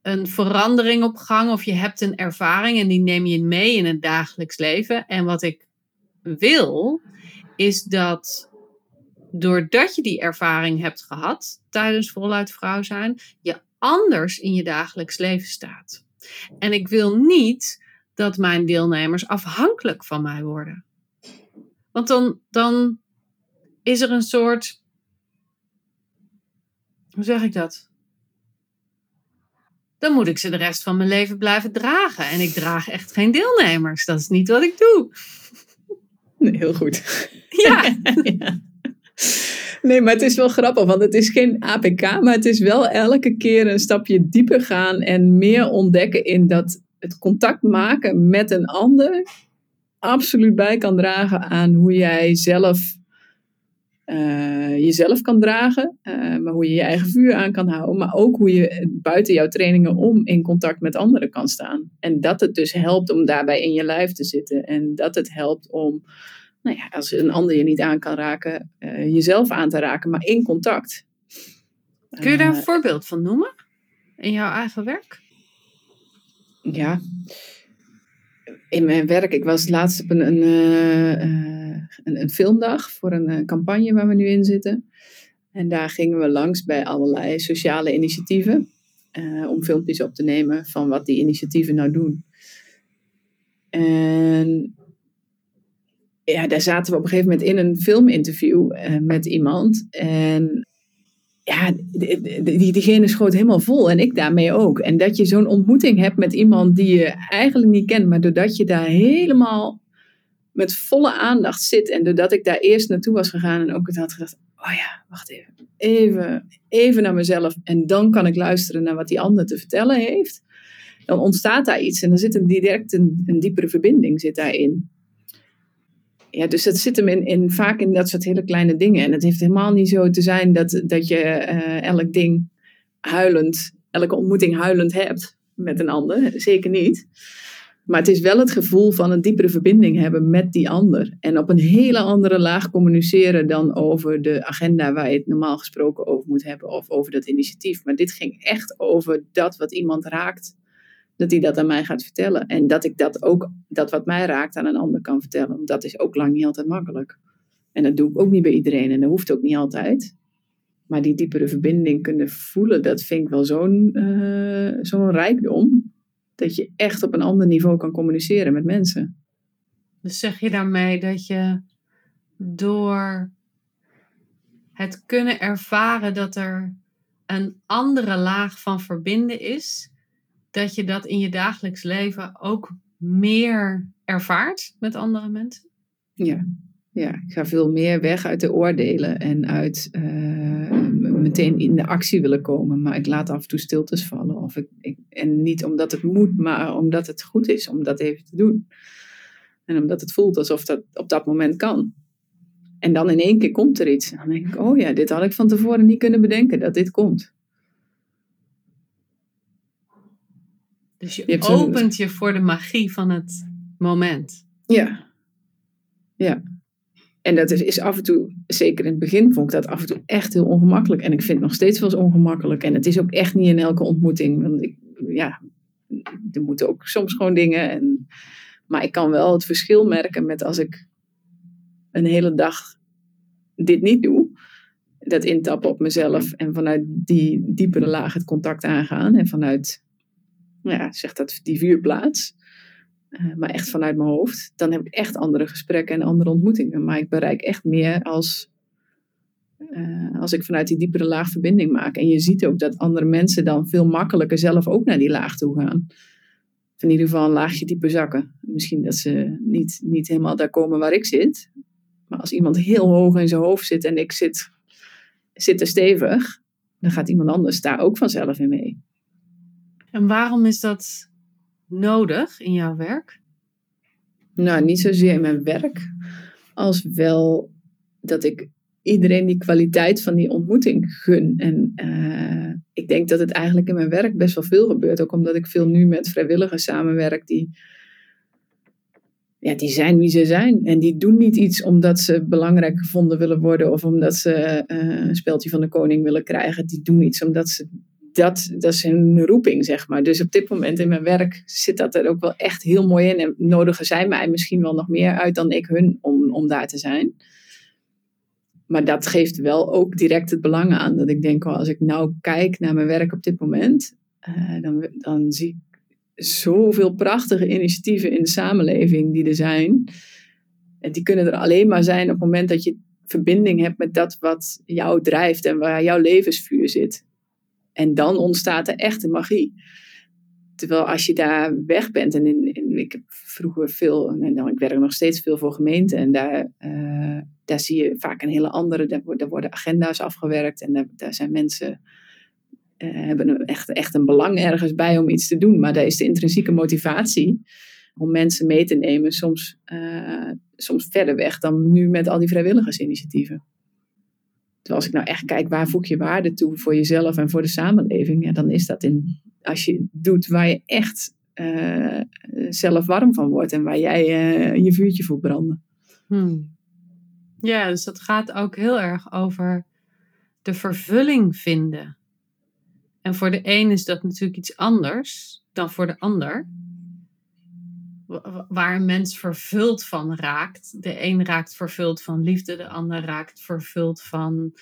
een verandering op gang. Of je hebt een ervaring en die neem je mee in het dagelijks leven. En wat ik wil, is dat doordat je die ervaring hebt gehad tijdens voluit vrouw zijn, je anders in je dagelijks leven staat. En ik wil niet dat mijn deelnemers afhankelijk van mij worden. Want dan, dan is er een soort. Hoe zeg ik dat? Dan moet ik ze de rest van mijn leven blijven dragen. En ik draag echt geen deelnemers. Dat is niet wat ik doe. Nee, heel goed. Ja. ja. Nee, maar het is wel grappig, want het is geen APK, maar het is wel elke keer een stapje dieper gaan en meer ontdekken in dat het contact maken met een ander absoluut bij kan dragen aan hoe jij zelf uh, jezelf kan dragen, uh, maar hoe je je eigen vuur aan kan houden, maar ook hoe je buiten jouw trainingen om in contact met anderen kan staan. En dat het dus helpt om daarbij in je lijf te zitten en dat het helpt om nou ja, als een ander je niet aan kan raken, uh, jezelf aan te raken, maar in contact. Kun je daar een uh, voorbeeld van noemen? In jouw eigen werk? Ja. In mijn werk, ik was laatst op een, een, uh, een, een filmdag voor een campagne waar we nu in zitten. En daar gingen we langs bij allerlei sociale initiatieven. om filmpjes op te nemen van wat die initiatieven nou doen. En ja, daar zaten we op een gegeven moment in een filminterview uh, met iemand. En ja, die, die, diegene schoot helemaal vol en ik daarmee ook. En dat je zo'n ontmoeting hebt met iemand die je eigenlijk niet kent, maar doordat je daar helemaal met volle aandacht zit en doordat ik daar eerst naartoe was gegaan en ook het had gedacht, oh ja, wacht even, even, even naar mezelf en dan kan ik luisteren naar wat die ander te vertellen heeft. Dan ontstaat daar iets en dan zit een direct een, een diepere verbinding zit daarin ja, dus dat zit hem in, in, vaak in dat soort hele kleine dingen. En het heeft helemaal niet zo te zijn dat, dat je uh, elk ding huilend, elke ontmoeting huilend hebt met een ander. Zeker niet. Maar het is wel het gevoel van een diepere verbinding hebben met die ander. En op een hele andere laag communiceren dan over de agenda waar je het normaal gesproken over moet hebben. Of over dat initiatief. Maar dit ging echt over dat wat iemand raakt dat hij dat aan mij gaat vertellen. En dat ik dat ook, dat wat mij raakt, aan een ander kan vertellen. Want dat is ook lang niet altijd makkelijk. En dat doe ik ook niet bij iedereen en dat hoeft ook niet altijd. Maar die diepere verbinding kunnen voelen, dat vind ik wel zo'n uh, zo'n rijkdom. Dat je echt op een ander niveau kan communiceren met mensen. Dus zeg je daarmee dat je door het kunnen ervaren dat er een andere laag van verbinden is, dat je dat in je dagelijks leven ook meer ervaart met andere mensen? Ja, ja ik ga veel meer weg uit de oordelen en uit uh, meteen in de actie willen komen. Maar ik laat af en toe stiltes vallen. Of ik, en niet omdat het moet, maar omdat het goed is om dat even te doen. En omdat het voelt alsof dat op dat moment kan. En dan in één keer komt er iets. Dan denk ik, oh ja, dit had ik van tevoren niet kunnen bedenken dat dit komt. Dus je, opent je voor de magie van het moment. Ja. Ja. En dat is, is, af en toe, zeker in het begin, vond ik dat af en toe echt heel ongemakkelijk. En ik vind het nog steeds wel eens ongemakkelijk. En het is ook echt niet in elke ontmoeting. Want ik, ja, er moeten ook soms gewoon dingen. En, maar ik kan wel het verschil merken met als ik een hele dag dit niet doe. dat intappen op mezelf en vanuit die diepere laag het contact aangaan. En vanuit, ja, zeg dat, die vuurplaats. Uh, maar echt vanuit mijn hoofd. Dan heb ik echt andere gesprekken en andere ontmoetingen. Maar ik bereik echt meer als, uh, als ik vanuit die diepere laag verbinding maak. En je ziet ook dat andere mensen dan veel makkelijker zelf ook naar die laag toe gaan. In ieder geval een laagje dieper zakken. Misschien dat ze niet, niet helemaal daar komen waar ik zit. Maar als iemand heel hoog in zijn hoofd zit en ik zit, zit er stevig, dan gaat iemand anders daar ook vanzelf in mee. En waarom is dat nodig in jouw werk? Nou, niet zozeer in mijn werk, als wel dat ik iedereen die kwaliteit van die ontmoeting gun. En uh, ik denk dat het eigenlijk in mijn werk best wel veel gebeurt. Ook omdat ik veel nu met vrijwilligers samenwerk die ja, die zijn wie ze zijn. En die doen niet iets omdat ze belangrijk gevonden willen worden of omdat ze uh, een speeltje van de koning willen krijgen. Die doen iets omdat ze dat, dat is hun roeping, zeg maar. Dus op dit moment in mijn werk zit dat er ook wel echt heel mooi in. En nodigen zij mij misschien wel nog meer uit dan ik hun om, om daar te zijn. Maar dat geeft wel ook direct het belang aan. Dat ik denk, oh, als ik nou kijk naar mijn werk op dit moment, uh, dan, dan zie ik zoveel prachtige initiatieven in de samenleving die er zijn. En die kunnen er alleen maar zijn op het moment dat je verbinding hebt met dat wat jou drijft en waar jouw levensvuur zit. En dan ontstaat er echt magie. Terwijl als je daar weg bent, en in, ik heb vroeger veel, en dan, ik werk nog steeds veel voor gemeenten, en daar, uh, daar zie je vaak een hele andere, daar, worden agenda's afgewerkt en daar, zijn mensen uh, hebben echt, echt een belang ergens bij om iets te doen. Maar daar is de intrinsieke motivatie om mensen mee te nemen soms, uh, soms verder weg dan nu met al die vrijwilligersinitiatieven. Als ik nou echt kijk waar voeg je waarde toe voor jezelf en voor de samenleving, ja, dan is dat in, als je doet waar je echt uh, zelf warm van wordt en waar jij je vuurtje voelt branden. Hmm. Ja, dus dat gaat ook heel erg over de vervulling vinden en voor de een is dat natuurlijk iets anders dan voor de ander. Waar een mens vervuld van raakt. De een raakt vervuld van liefde, de ander raakt vervuld van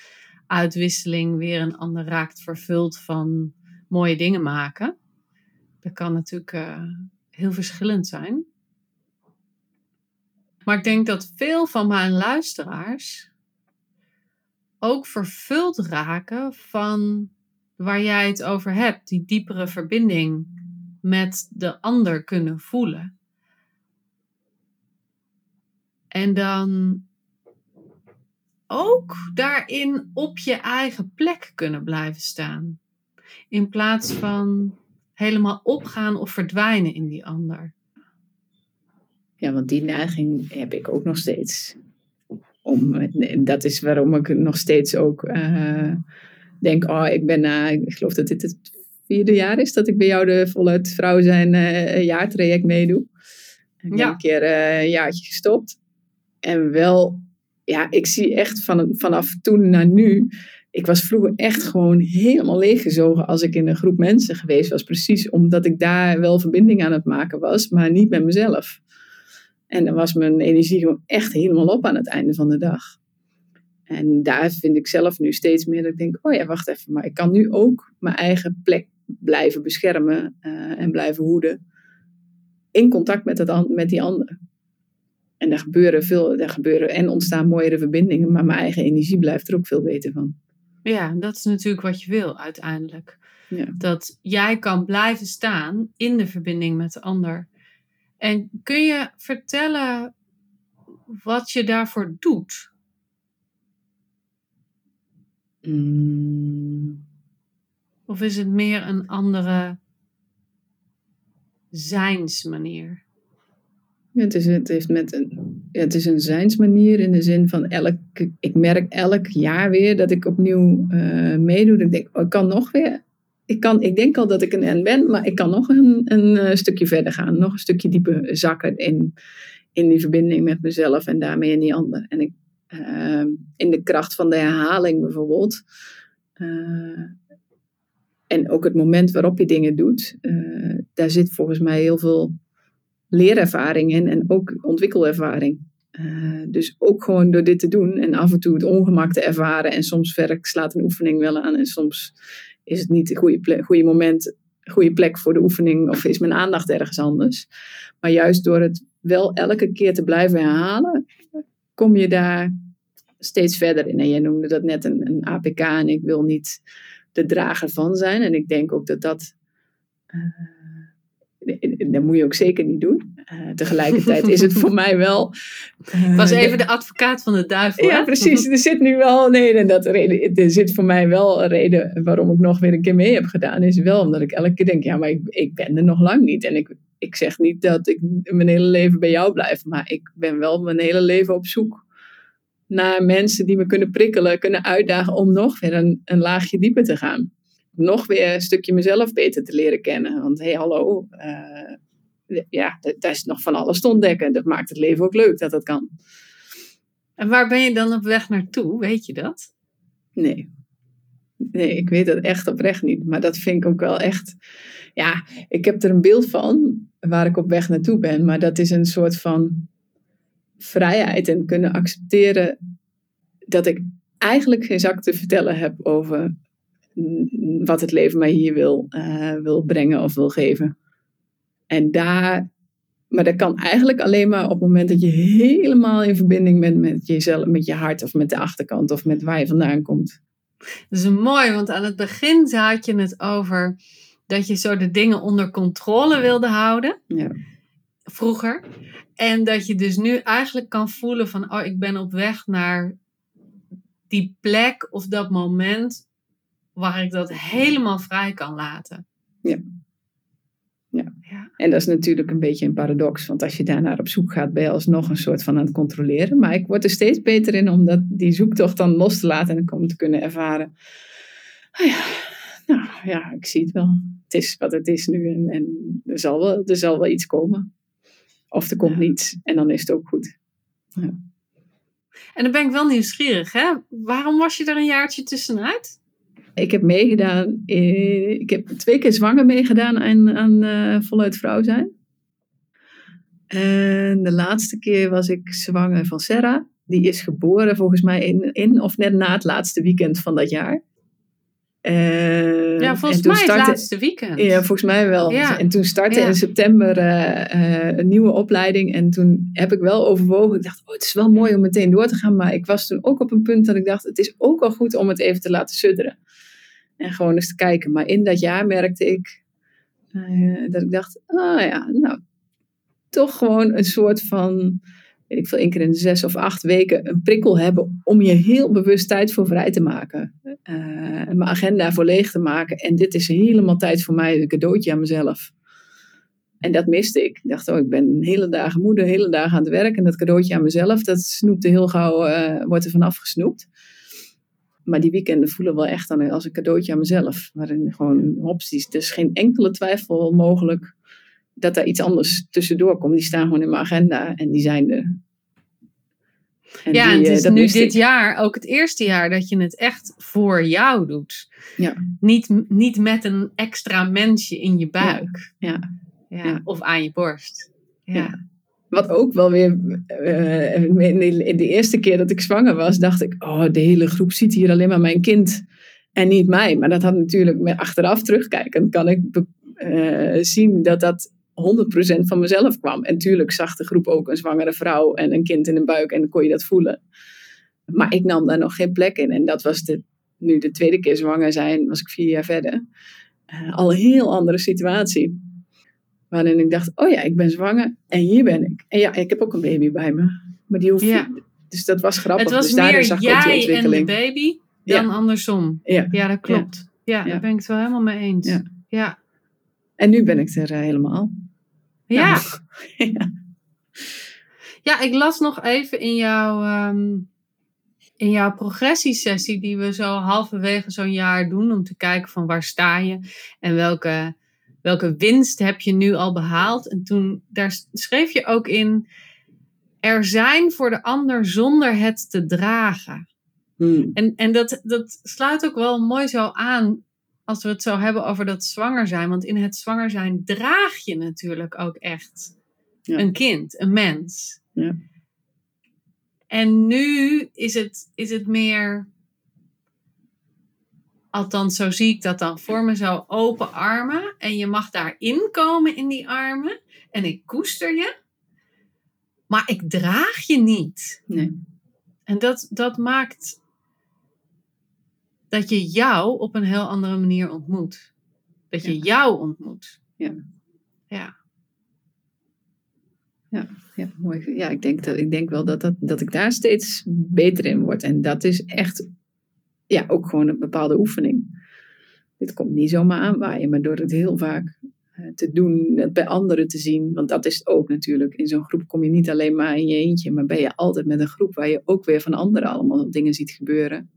uitwisseling, weer een ander raakt vervuld van mooie dingen maken. Dat kan natuurlijk uh, heel verschillend zijn. Maar ik denk dat veel van mijn luisteraars ook vervuld raken van waar jij het over hebt, die diepere verbinding met de ander kunnen voelen. En dan ook daarin op je eigen plek kunnen blijven staan. In plaats van helemaal opgaan of verdwijnen in die ander. Ja, want die neiging heb ik ook nog steeds. Om, dat is waarom ik nog steeds ook uh, denk, oh, ik ben, uh, ik geloof dat dit het vierde jaar is dat ik bij jou de voluit vrouw zijn uh, jaartraject meedoe. Ik ben een keer een jaartje gestopt. En wel, ja, ik zie echt van, vanaf toen naar nu. Ik was vroeger echt gewoon helemaal leeggezogen als ik in een groep mensen geweest was. Precies omdat ik daar wel verbinding aan het maken was, maar niet met mezelf. En dan was mijn energie gewoon echt helemaal op aan het einde van de dag. En daar vind ik zelf nu steeds meer dat ik denk, oh ja, wacht even, maar ik kan nu ook mijn eigen plek blijven beschermen uh, en blijven hoeden. In contact met, het, met die ander. En er gebeuren veel, er gebeuren en ontstaan mooiere verbindingen, maar mijn eigen energie blijft er ook veel beter van. Ja, dat is natuurlijk wat je wil uiteindelijk. Ja. Dat jij kan blijven staan in de verbinding met de ander. En kun je vertellen wat je daarvoor doet? Mm. Of is het meer een andere zijnsmanier? Het is, het, heeft met een, het is een zijnsmanier in de zin van elk, ik merk elk jaar weer dat ik opnieuw uh, meedoe. Ik denk, oh, ik kan nog weer. Ik, kan, ik denk al dat ik een N ben, maar ik kan nog een, een uh, stukje verder gaan. Nog een stukje dieper zakken in, in die verbinding met mezelf en daarmee in die ander. En ik Ehm, in de kracht van de herhaling bijvoorbeeld. Eh, en ook het moment waarop je dingen doet, daar zit volgens mij heel veel leerervaring in en ook ontwikkelervaring. Eh, dus ook gewoon door dit te doen en af en toe het ongemak te ervaren. En soms werk, slaat een oefening wel aan en soms is het niet het goede, goede moment, goede plek voor de oefening of is mijn aandacht ergens anders. Maar juist door het wel elke keer te blijven herhalen, kom je daar steeds verder in. En jij noemde dat net een, een APK en ik wil niet de drager van zijn. En ik denk ook dat dat. Uh, dat moet je ook zeker niet doen. Uh, tegelijkertijd is het voor mij wel. Uh, was even de advocaat van de duivel. Ja, precies. Er zit nu wel. Nee, en dat reden, er zit voor mij wel een reden waarom ik nog weer een keer mee heb gedaan. Is wel omdat ik elke keer denk: ja, maar ik, ik ben er nog lang niet. En ik, ik zeg niet dat ik mijn hele leven bij jou blijf. Maar ik ben wel mijn hele leven op zoek naar mensen die me kunnen prikkelen, kunnen uitdagen om nog weer een, een laagje dieper te gaan. Nog weer een stukje mezelf beter te leren kennen. Want hé, hey, hallo, uh, ja, daar is nog van alles te ontdekken. Dat maakt het leven ook leuk dat dat kan. En waar ben je dan op weg naartoe? Weet je dat? Nee. Nee, ik weet dat echt oprecht niet. Maar dat vind ik ook wel echt. Ja, ik heb er een beeld van waar ik op weg naartoe ben. Maar dat is een soort van vrijheid en kunnen accepteren dat ik eigenlijk geen zak te vertellen heb over wat het leven mij hier wil, uh, wil brengen of wil geven. En daar, maar dat kan eigenlijk alleen maar op het moment dat je helemaal in verbinding bent met jezelf, met je hart of met de achterkant of met waar je vandaan komt. Dat is mooi, want aan het begin had je het over dat je zo de dingen onder controle wilde houden. Ja. Vroeger. En dat je dus nu eigenlijk kan voelen van, oh, ik ben op weg naar die plek of dat moment waar ik dat helemaal vrij kan laten. Ja. Ja. ja. En dat is natuurlijk een beetje een paradox, want als je daarnaar op zoek gaat, ben je alsnog een soort van aan het controleren. Maar ik word er steeds beter in om dat, die zoektocht dan los te laten en om te kunnen ervaren. Oh ja, nou ja, ik zie het wel. Het is wat het is nu en, en er, zal wel, er zal wel iets komen. Of er komt ja. niets en dan is het ook goed. Ja. En dan ben ik wel nieuwsgierig, hè? Waarom was je er een jaartje tussenuit? Ik heb meegedaan, ik heb twee keer zwanger meegedaan aan, aan uh, voluit vrouw zijn. En de laatste keer was ik zwanger van Sarah. Die is geboren volgens mij in, in of net na het laatste weekend van dat jaar. Uh, ja, volgens mij startte, het laatste weekend. Ja, volgens mij wel. Ja. En toen startte ja. in september uh, uh, een nieuwe opleiding. En toen heb ik wel overwogen. Ik dacht, oh, het is wel mooi om meteen door te gaan. Maar ik was toen ook op een punt dat ik dacht, het is ook wel goed om het even te laten sudderen. En gewoon eens te kijken. Maar in dat jaar merkte ik dat ik dacht, ah ja, nou, toch gewoon een soort van ik veel, één keer in de zes of acht weken een prikkel hebben om je heel bewust tijd voor vrij te maken. Uh, mijn agenda voor leeg te maken. En dit is helemaal tijd voor mij, een cadeautje aan mezelf. En dat miste ik. Ik dacht, oh, ik ben hele dagen moeder, hele dagen aan het werk. En dat cadeautje aan mezelf, dat snoepte heel gauw, uh, wordt er vanaf gesnoept. Maar die weekenden voelen wel echt als een cadeautje aan mezelf. Waarin gewoon opties, is geen enkele twijfel mogelijk dat daar iets anders tussendoor komt. Die staan gewoon in mijn agenda en die zijn er. En ja, die, het is nu dit jaar ook het eerste jaar dat je het echt voor jou doet. Ja. Niet, niet met een extra mensje in je buik. Ja. ja. ja. Of aan je borst. Ja. Wat ook wel weer, uh, in, de, in de eerste keer dat ik zwanger was, dacht ik, oh, de hele groep ziet hier alleen maar mijn kind en niet mij. Maar dat had natuurlijk, met achteraf terugkijken, kan ik uh, zien dat dat 100% van mezelf kwam. En tuurlijk zag de groep ook een zwangere vrouw en een kind in de buik en dan kon je dat voelen. Maar ik nam daar nog geen plek in. En dat was de, nu de tweede keer zwanger zijn, was ik vier jaar verder. Uh, al een heel andere situatie. Waarin ik dacht, oh ja, ik ben zwanger en hier ben ik. En ja, ik heb ook een baby bij me. Maar die hoeft ja. Dus dat was grappig. Het was dus meer zag jij en de baby dan ja. andersom. Ja, ja dat klopt. Ja, daar ben ik het wel helemaal mee eens. Ja. ja. En nu ben ik er uh, helemaal. Ja. ja. Ja, ik las nog even in jouw, um, in jouw progressiesessie, die we zo halverwege zo'n jaar doen, om te kijken van waar sta je en welke, welke winst heb je nu al behaald. En toen, daar schreef je ook in, er zijn voor de ander zonder het te dragen. Hmm. En, en dat, dat sluit ook wel mooi zo aan als we het zo hebben over dat zwanger zijn. Want in het zwanger zijn draag je natuurlijk ook echt ja. een kind, een mens. Ja. En nu is het, is het meer, althans zo zie ik dat dan voor me, zo open armen. En je mag daarin komen in die armen. En ik koester je. Maar ik draag je niet. Nee. En dat, dat maakt dat je jou op een heel andere manier ontmoet. Dat je Ja. jou ontmoet. Ja. Ja. Ja, mooi. Ja, ik denk, dat, ik denk wel dat, dat, dat ik daar steeds beter in word. En dat is echt, ja, ook gewoon een bepaalde oefening. Dit komt niet zomaar aanwaaien, maar door het heel vaak eh, te doen, het bij anderen te zien. Want dat is het ook natuurlijk. In zo'n groep kom je niet alleen maar in je eentje, maar ben je altijd met een groep waar je ook weer van anderen allemaal dingen ziet gebeuren.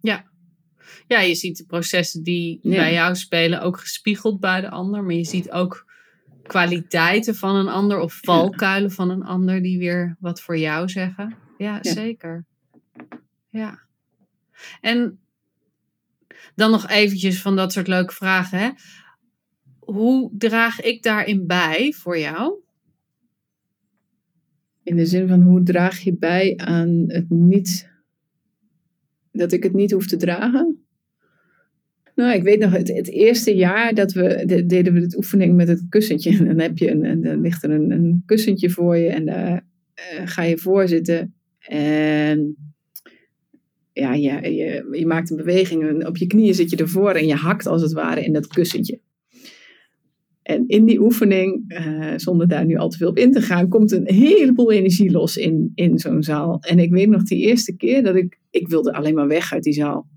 Ja, je ziet de processen die Ja. bij jou spelen ook gespiegeld bij de ander. Maar je ziet ook kwaliteiten van een ander of valkuilen van een ander die weer wat voor jou zeggen. Ja, Ja. zeker. Ja. En dan nog eventjes van dat soort leuke vragen. Hè? Hoe draag ik daarin bij voor jou? In de zin van hoe draag je bij aan het niet, dat ik het niet hoef te dragen? Nou, ik weet nog, het, het eerste jaar dat we, de- deden we de oefening met het kussentje. En dan heb je een, een, dan ligt er een, een kussentje voor je en daar eh, ga je voor zitten. En ja, je, je, je maakt een beweging en op je knieën zit je ervoor en je hakt als het ware in dat kussentje. En in die oefening, eh, zonder daar nu al te veel op in te gaan, komt een heleboel energie los in, in zo'n zaal. En ik weet nog die eerste keer dat ik, ik wilde alleen maar weg uit die zaal.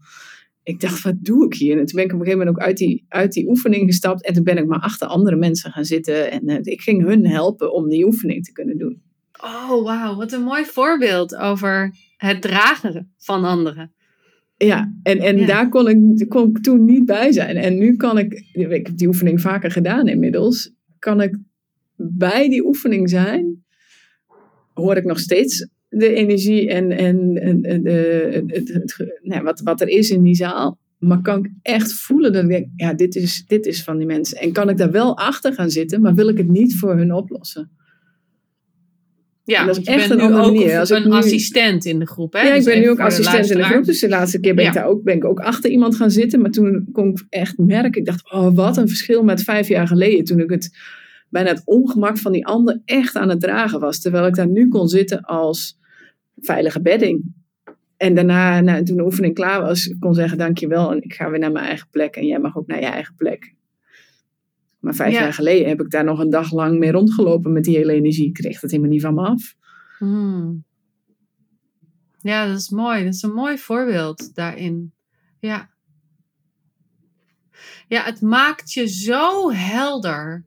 Ik dacht, wat doe ik hier? En toen ben ik op een gegeven moment ook uit die, uit die oefening gestapt. En toen ben ik maar achter andere mensen gaan zitten. En eh, ik ging hun helpen om die oefening te kunnen doen. Oh, wauw. Wat een mooi voorbeeld over het dragen van anderen. Ja, en, en Ja. daar kon ik, kon ik toen niet bij zijn. En nu kan ik, ik heb die oefening vaker gedaan inmiddels, kan ik bij die oefening zijn, hoor ik nog steeds de energie en, en, en, en de, het- nou, wat, wat er is in die zaal. Maar kan ik echt voelen dat ik denk, ja, dit is, dit is van die mensen. En kan ik daar wel achter gaan zitten, maar wil ik het niet voor hun oplossen. Ja, En dat is echt een nu andere ook manier. een, Als een nu- assistent in de groep. Hè? Ja, ik Dus ben nu ook de assistent in de groep. Dus de laatste keer ben, ik daar ook, ben ik ook achter iemand gaan zitten. Maar toen kon ik echt merken. Ik dacht, oh, wat een verschil met vijf jaar geleden. Toen ik het bijna het ongemak van die ander echt aan het dragen was. Terwijl ik daar nu kon zitten als veilige bedding. En daarna, nou, toen de oefening klaar was, kon zeggen dankjewel. En ik ga weer naar mijn eigen plek. En jij mag ook naar je eigen plek. Maar vijf Ja. jaar geleden heb ik daar nog een dag lang mee rondgelopen met die hele energie. Ik kreeg het helemaal niet van me af. Hmm. Ja, dat is mooi. Dat is een mooi voorbeeld daarin. Ja. Ja, het maakt je zo helder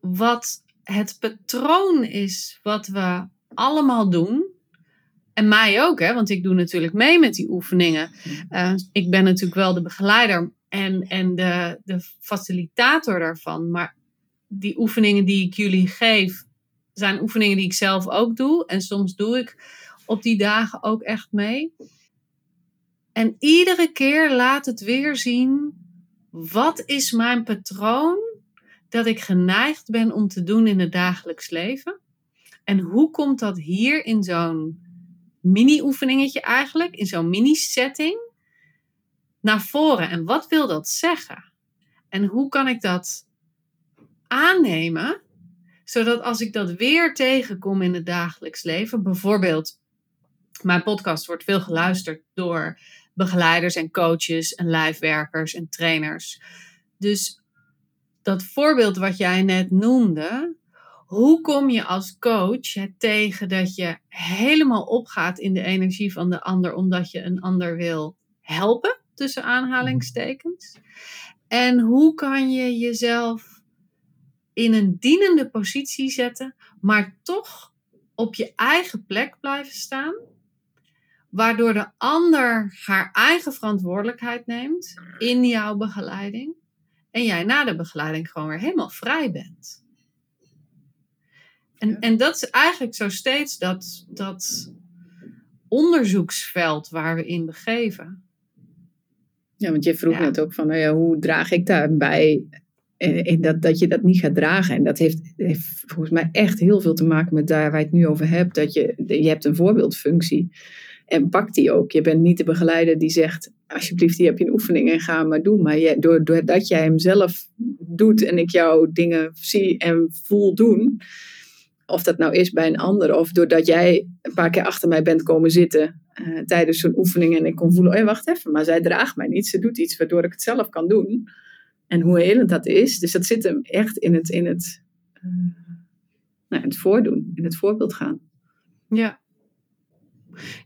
wat het patroon is wat we allemaal doen. En mij ook, hè, want ik doe natuurlijk mee met die oefeningen. Eh, ik ben natuurlijk wel de begeleider en, en de, de facilitator daarvan. Maar die oefeningen die ik jullie geef, zijn oefeningen die ik zelf ook doe. En soms doe ik op die dagen ook echt mee. En iedere keer laat het weer zien, wat is mijn patroon dat ik geneigd ben om te doen in het dagelijks leven? En hoe komt dat hier in zo'n mini-oefeningetje eigenlijk, in zo'n mini-setting, naar voren? En wat wil dat zeggen? En hoe kan ik dat aannemen, zodat als ik dat weer tegenkom in het dagelijks leven, bijvoorbeeld, mijn podcast wordt veel geluisterd door begeleiders en coaches en lijfwerkers en trainers. Dus dat voorbeeld wat jij net noemde, hoe kom je als coach het tegen dat je helemaal opgaat in de energie van de ander omdat je een ander wil helpen, tussen aanhalingstekens? En hoe kan je jezelf in een dienende positie zetten, maar toch op je eigen plek blijven staan, waardoor de ander haar eigen verantwoordelijkheid neemt in jouw begeleiding en jij na de begeleiding gewoon weer helemaal vrij bent. En, Ja. en dat is eigenlijk zo steeds dat, dat onderzoeksveld waar we in begeven. Ja, want je vroeg Ja. net ook van, nou ja, hoe draag ik daarbij en dat, dat je dat niet gaat dragen. En dat heeft, heeft volgens mij echt heel veel te maken met daar waar je het nu over hebt. Dat je, je hebt een voorbeeldfunctie. En pak die ook. Je bent niet de begeleider die zegt, alsjeblieft, hier heb je een oefening en ga maar doen. Maar je, doordat jij hem zelf doet en ik jouw dingen zie en voel doen, of dat nou is bij een ander, of doordat jij een paar keer achter mij bent komen zitten uh, tijdens zo'n oefening en ik kon voelen, oh wacht even, maar zij draagt mij niet. Ze doet iets waardoor ik het zelf kan doen. En hoe helend dat is. Dus dat zit hem echt in het, in het, uh, nou, het voordoen, in het voorbeeld gaan. Ja.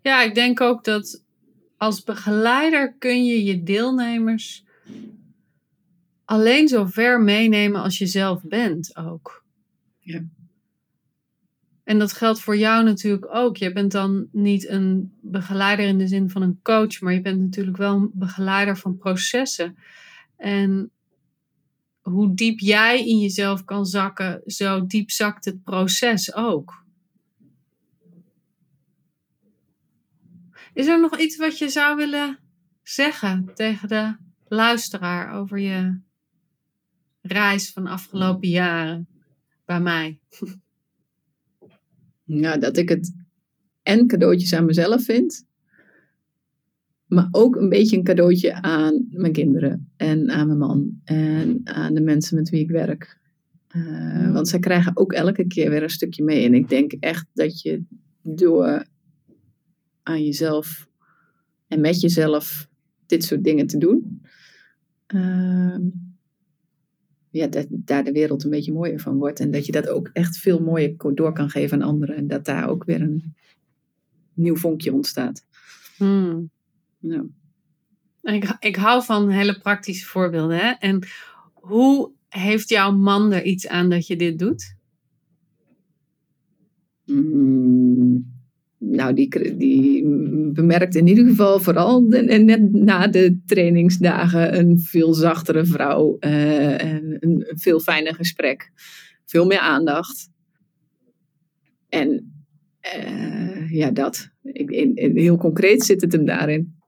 Ja, ik denk ook dat als begeleider kun je je deelnemers alleen zo ver meenemen als je zelf bent ook. Ja. En dat geldt voor jou natuurlijk ook. Je bent dan niet een begeleider in de zin van een coach, maar je bent natuurlijk wel een begeleider van processen. En hoe diep jij in jezelf kan zakken, zo diep zakt het proces ook. Is er nog iets wat je zou willen zeggen tegen de luisteraar over je reis van afgelopen jaren bij mij? Ja, dat ik het en cadeautjes aan mezelf vind, maar ook een beetje een cadeautje aan mijn kinderen en aan mijn man en aan de mensen met wie ik werk. Uh, want zij krijgen ook elke keer weer een stukje mee. En ik denk echt dat je door aan jezelf en met jezelf dit soort dingen te doen, uh, ja, dat daar de wereld een beetje mooier van wordt. En dat je dat ook echt veel mooier door kan geven aan anderen. En dat daar ook weer een nieuw vonkje ontstaat. Hmm. Ja. Ik, ik hou van hele praktische voorbeelden. Hè? En hoe heeft jouw man er iets aan dat je dit doet? Mm, nou, die, die bemerkt in ieder geval vooral net na de trainingsdagen een veel zachtere vrouw. Uh, en een veel fijner gesprek. Veel meer aandacht. En uh, ja, dat. Ik, in, heel concreet zit het hem daarin.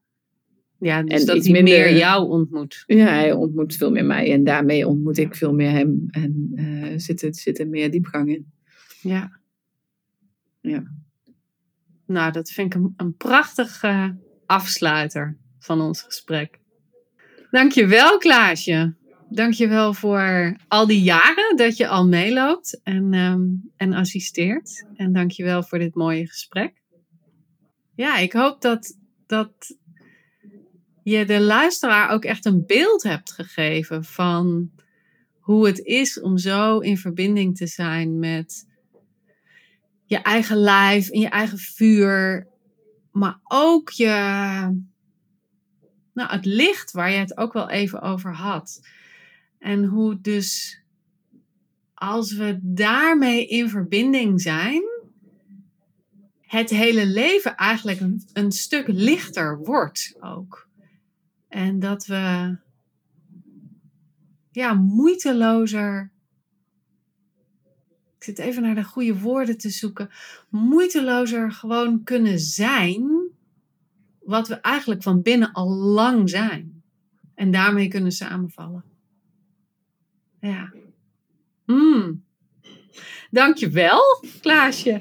Ja, dus en dat hij minder, meer jou ontmoet. Ja, hij ontmoet veel meer mij en daarmee ontmoet ik veel meer hem. En uh, zit, er, zit er meer diepgang in. Ja. Ja. Nou, dat vind ik een, prachtige afsluiter van ons gesprek. Dankjewel, Klaasje. Dankjewel voor al die jaren dat je al meeloopt en, um, en assisteert. En dankjewel voor dit mooie gesprek. Ja, ik hoop dat, dat je de luisteraar ook echt een beeld hebt gegeven van hoe het is om zo in verbinding te zijn met je eigen lijf en je eigen vuur, maar ook je, nou, het licht waar je het ook wel even over had. En hoe dus als we daarmee in verbinding zijn, het hele leven eigenlijk een, een stuk lichter wordt ook. En dat we ja, moeitelozer. Ik zit even naar de goede woorden te zoeken. Moeitelozer gewoon kunnen zijn. Wat we eigenlijk van binnen al lang zijn. En daarmee kunnen samenvallen. Ja. Mm. Dankjewel, Klaasje.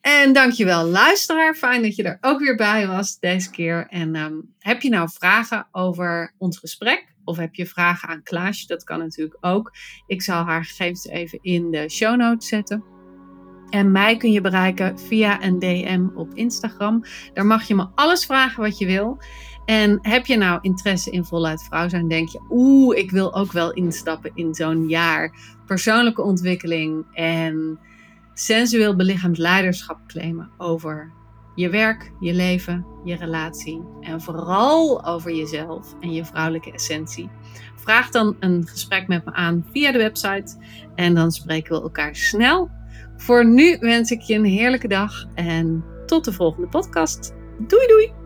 En dankjewel luisteraar. Fijn dat je er ook weer bij was deze keer. En um, heb je nou vragen over ons gesprek? Of heb je vragen aan Klaasje? Dat kan natuurlijk ook. Ik zal haar gegevens even in de show notes zetten. En mij kun je bereiken via een DM op Instagram. Daar mag je me alles vragen wat je wil. En heb je nou interesse in voluit vrouw zijn? Denk je, oeh, ik wil ook wel instappen in zo'n jaar persoonlijke ontwikkeling en sensueel belichaamd leiderschap claimen over je werk, je leven, je relatie en vooral over jezelf en je vrouwelijke essentie. Vraag dan een gesprek met me aan via de website en dan spreken we elkaar snel. Voor nu wens ik je een heerlijke dag en tot de volgende podcast. Doei doei!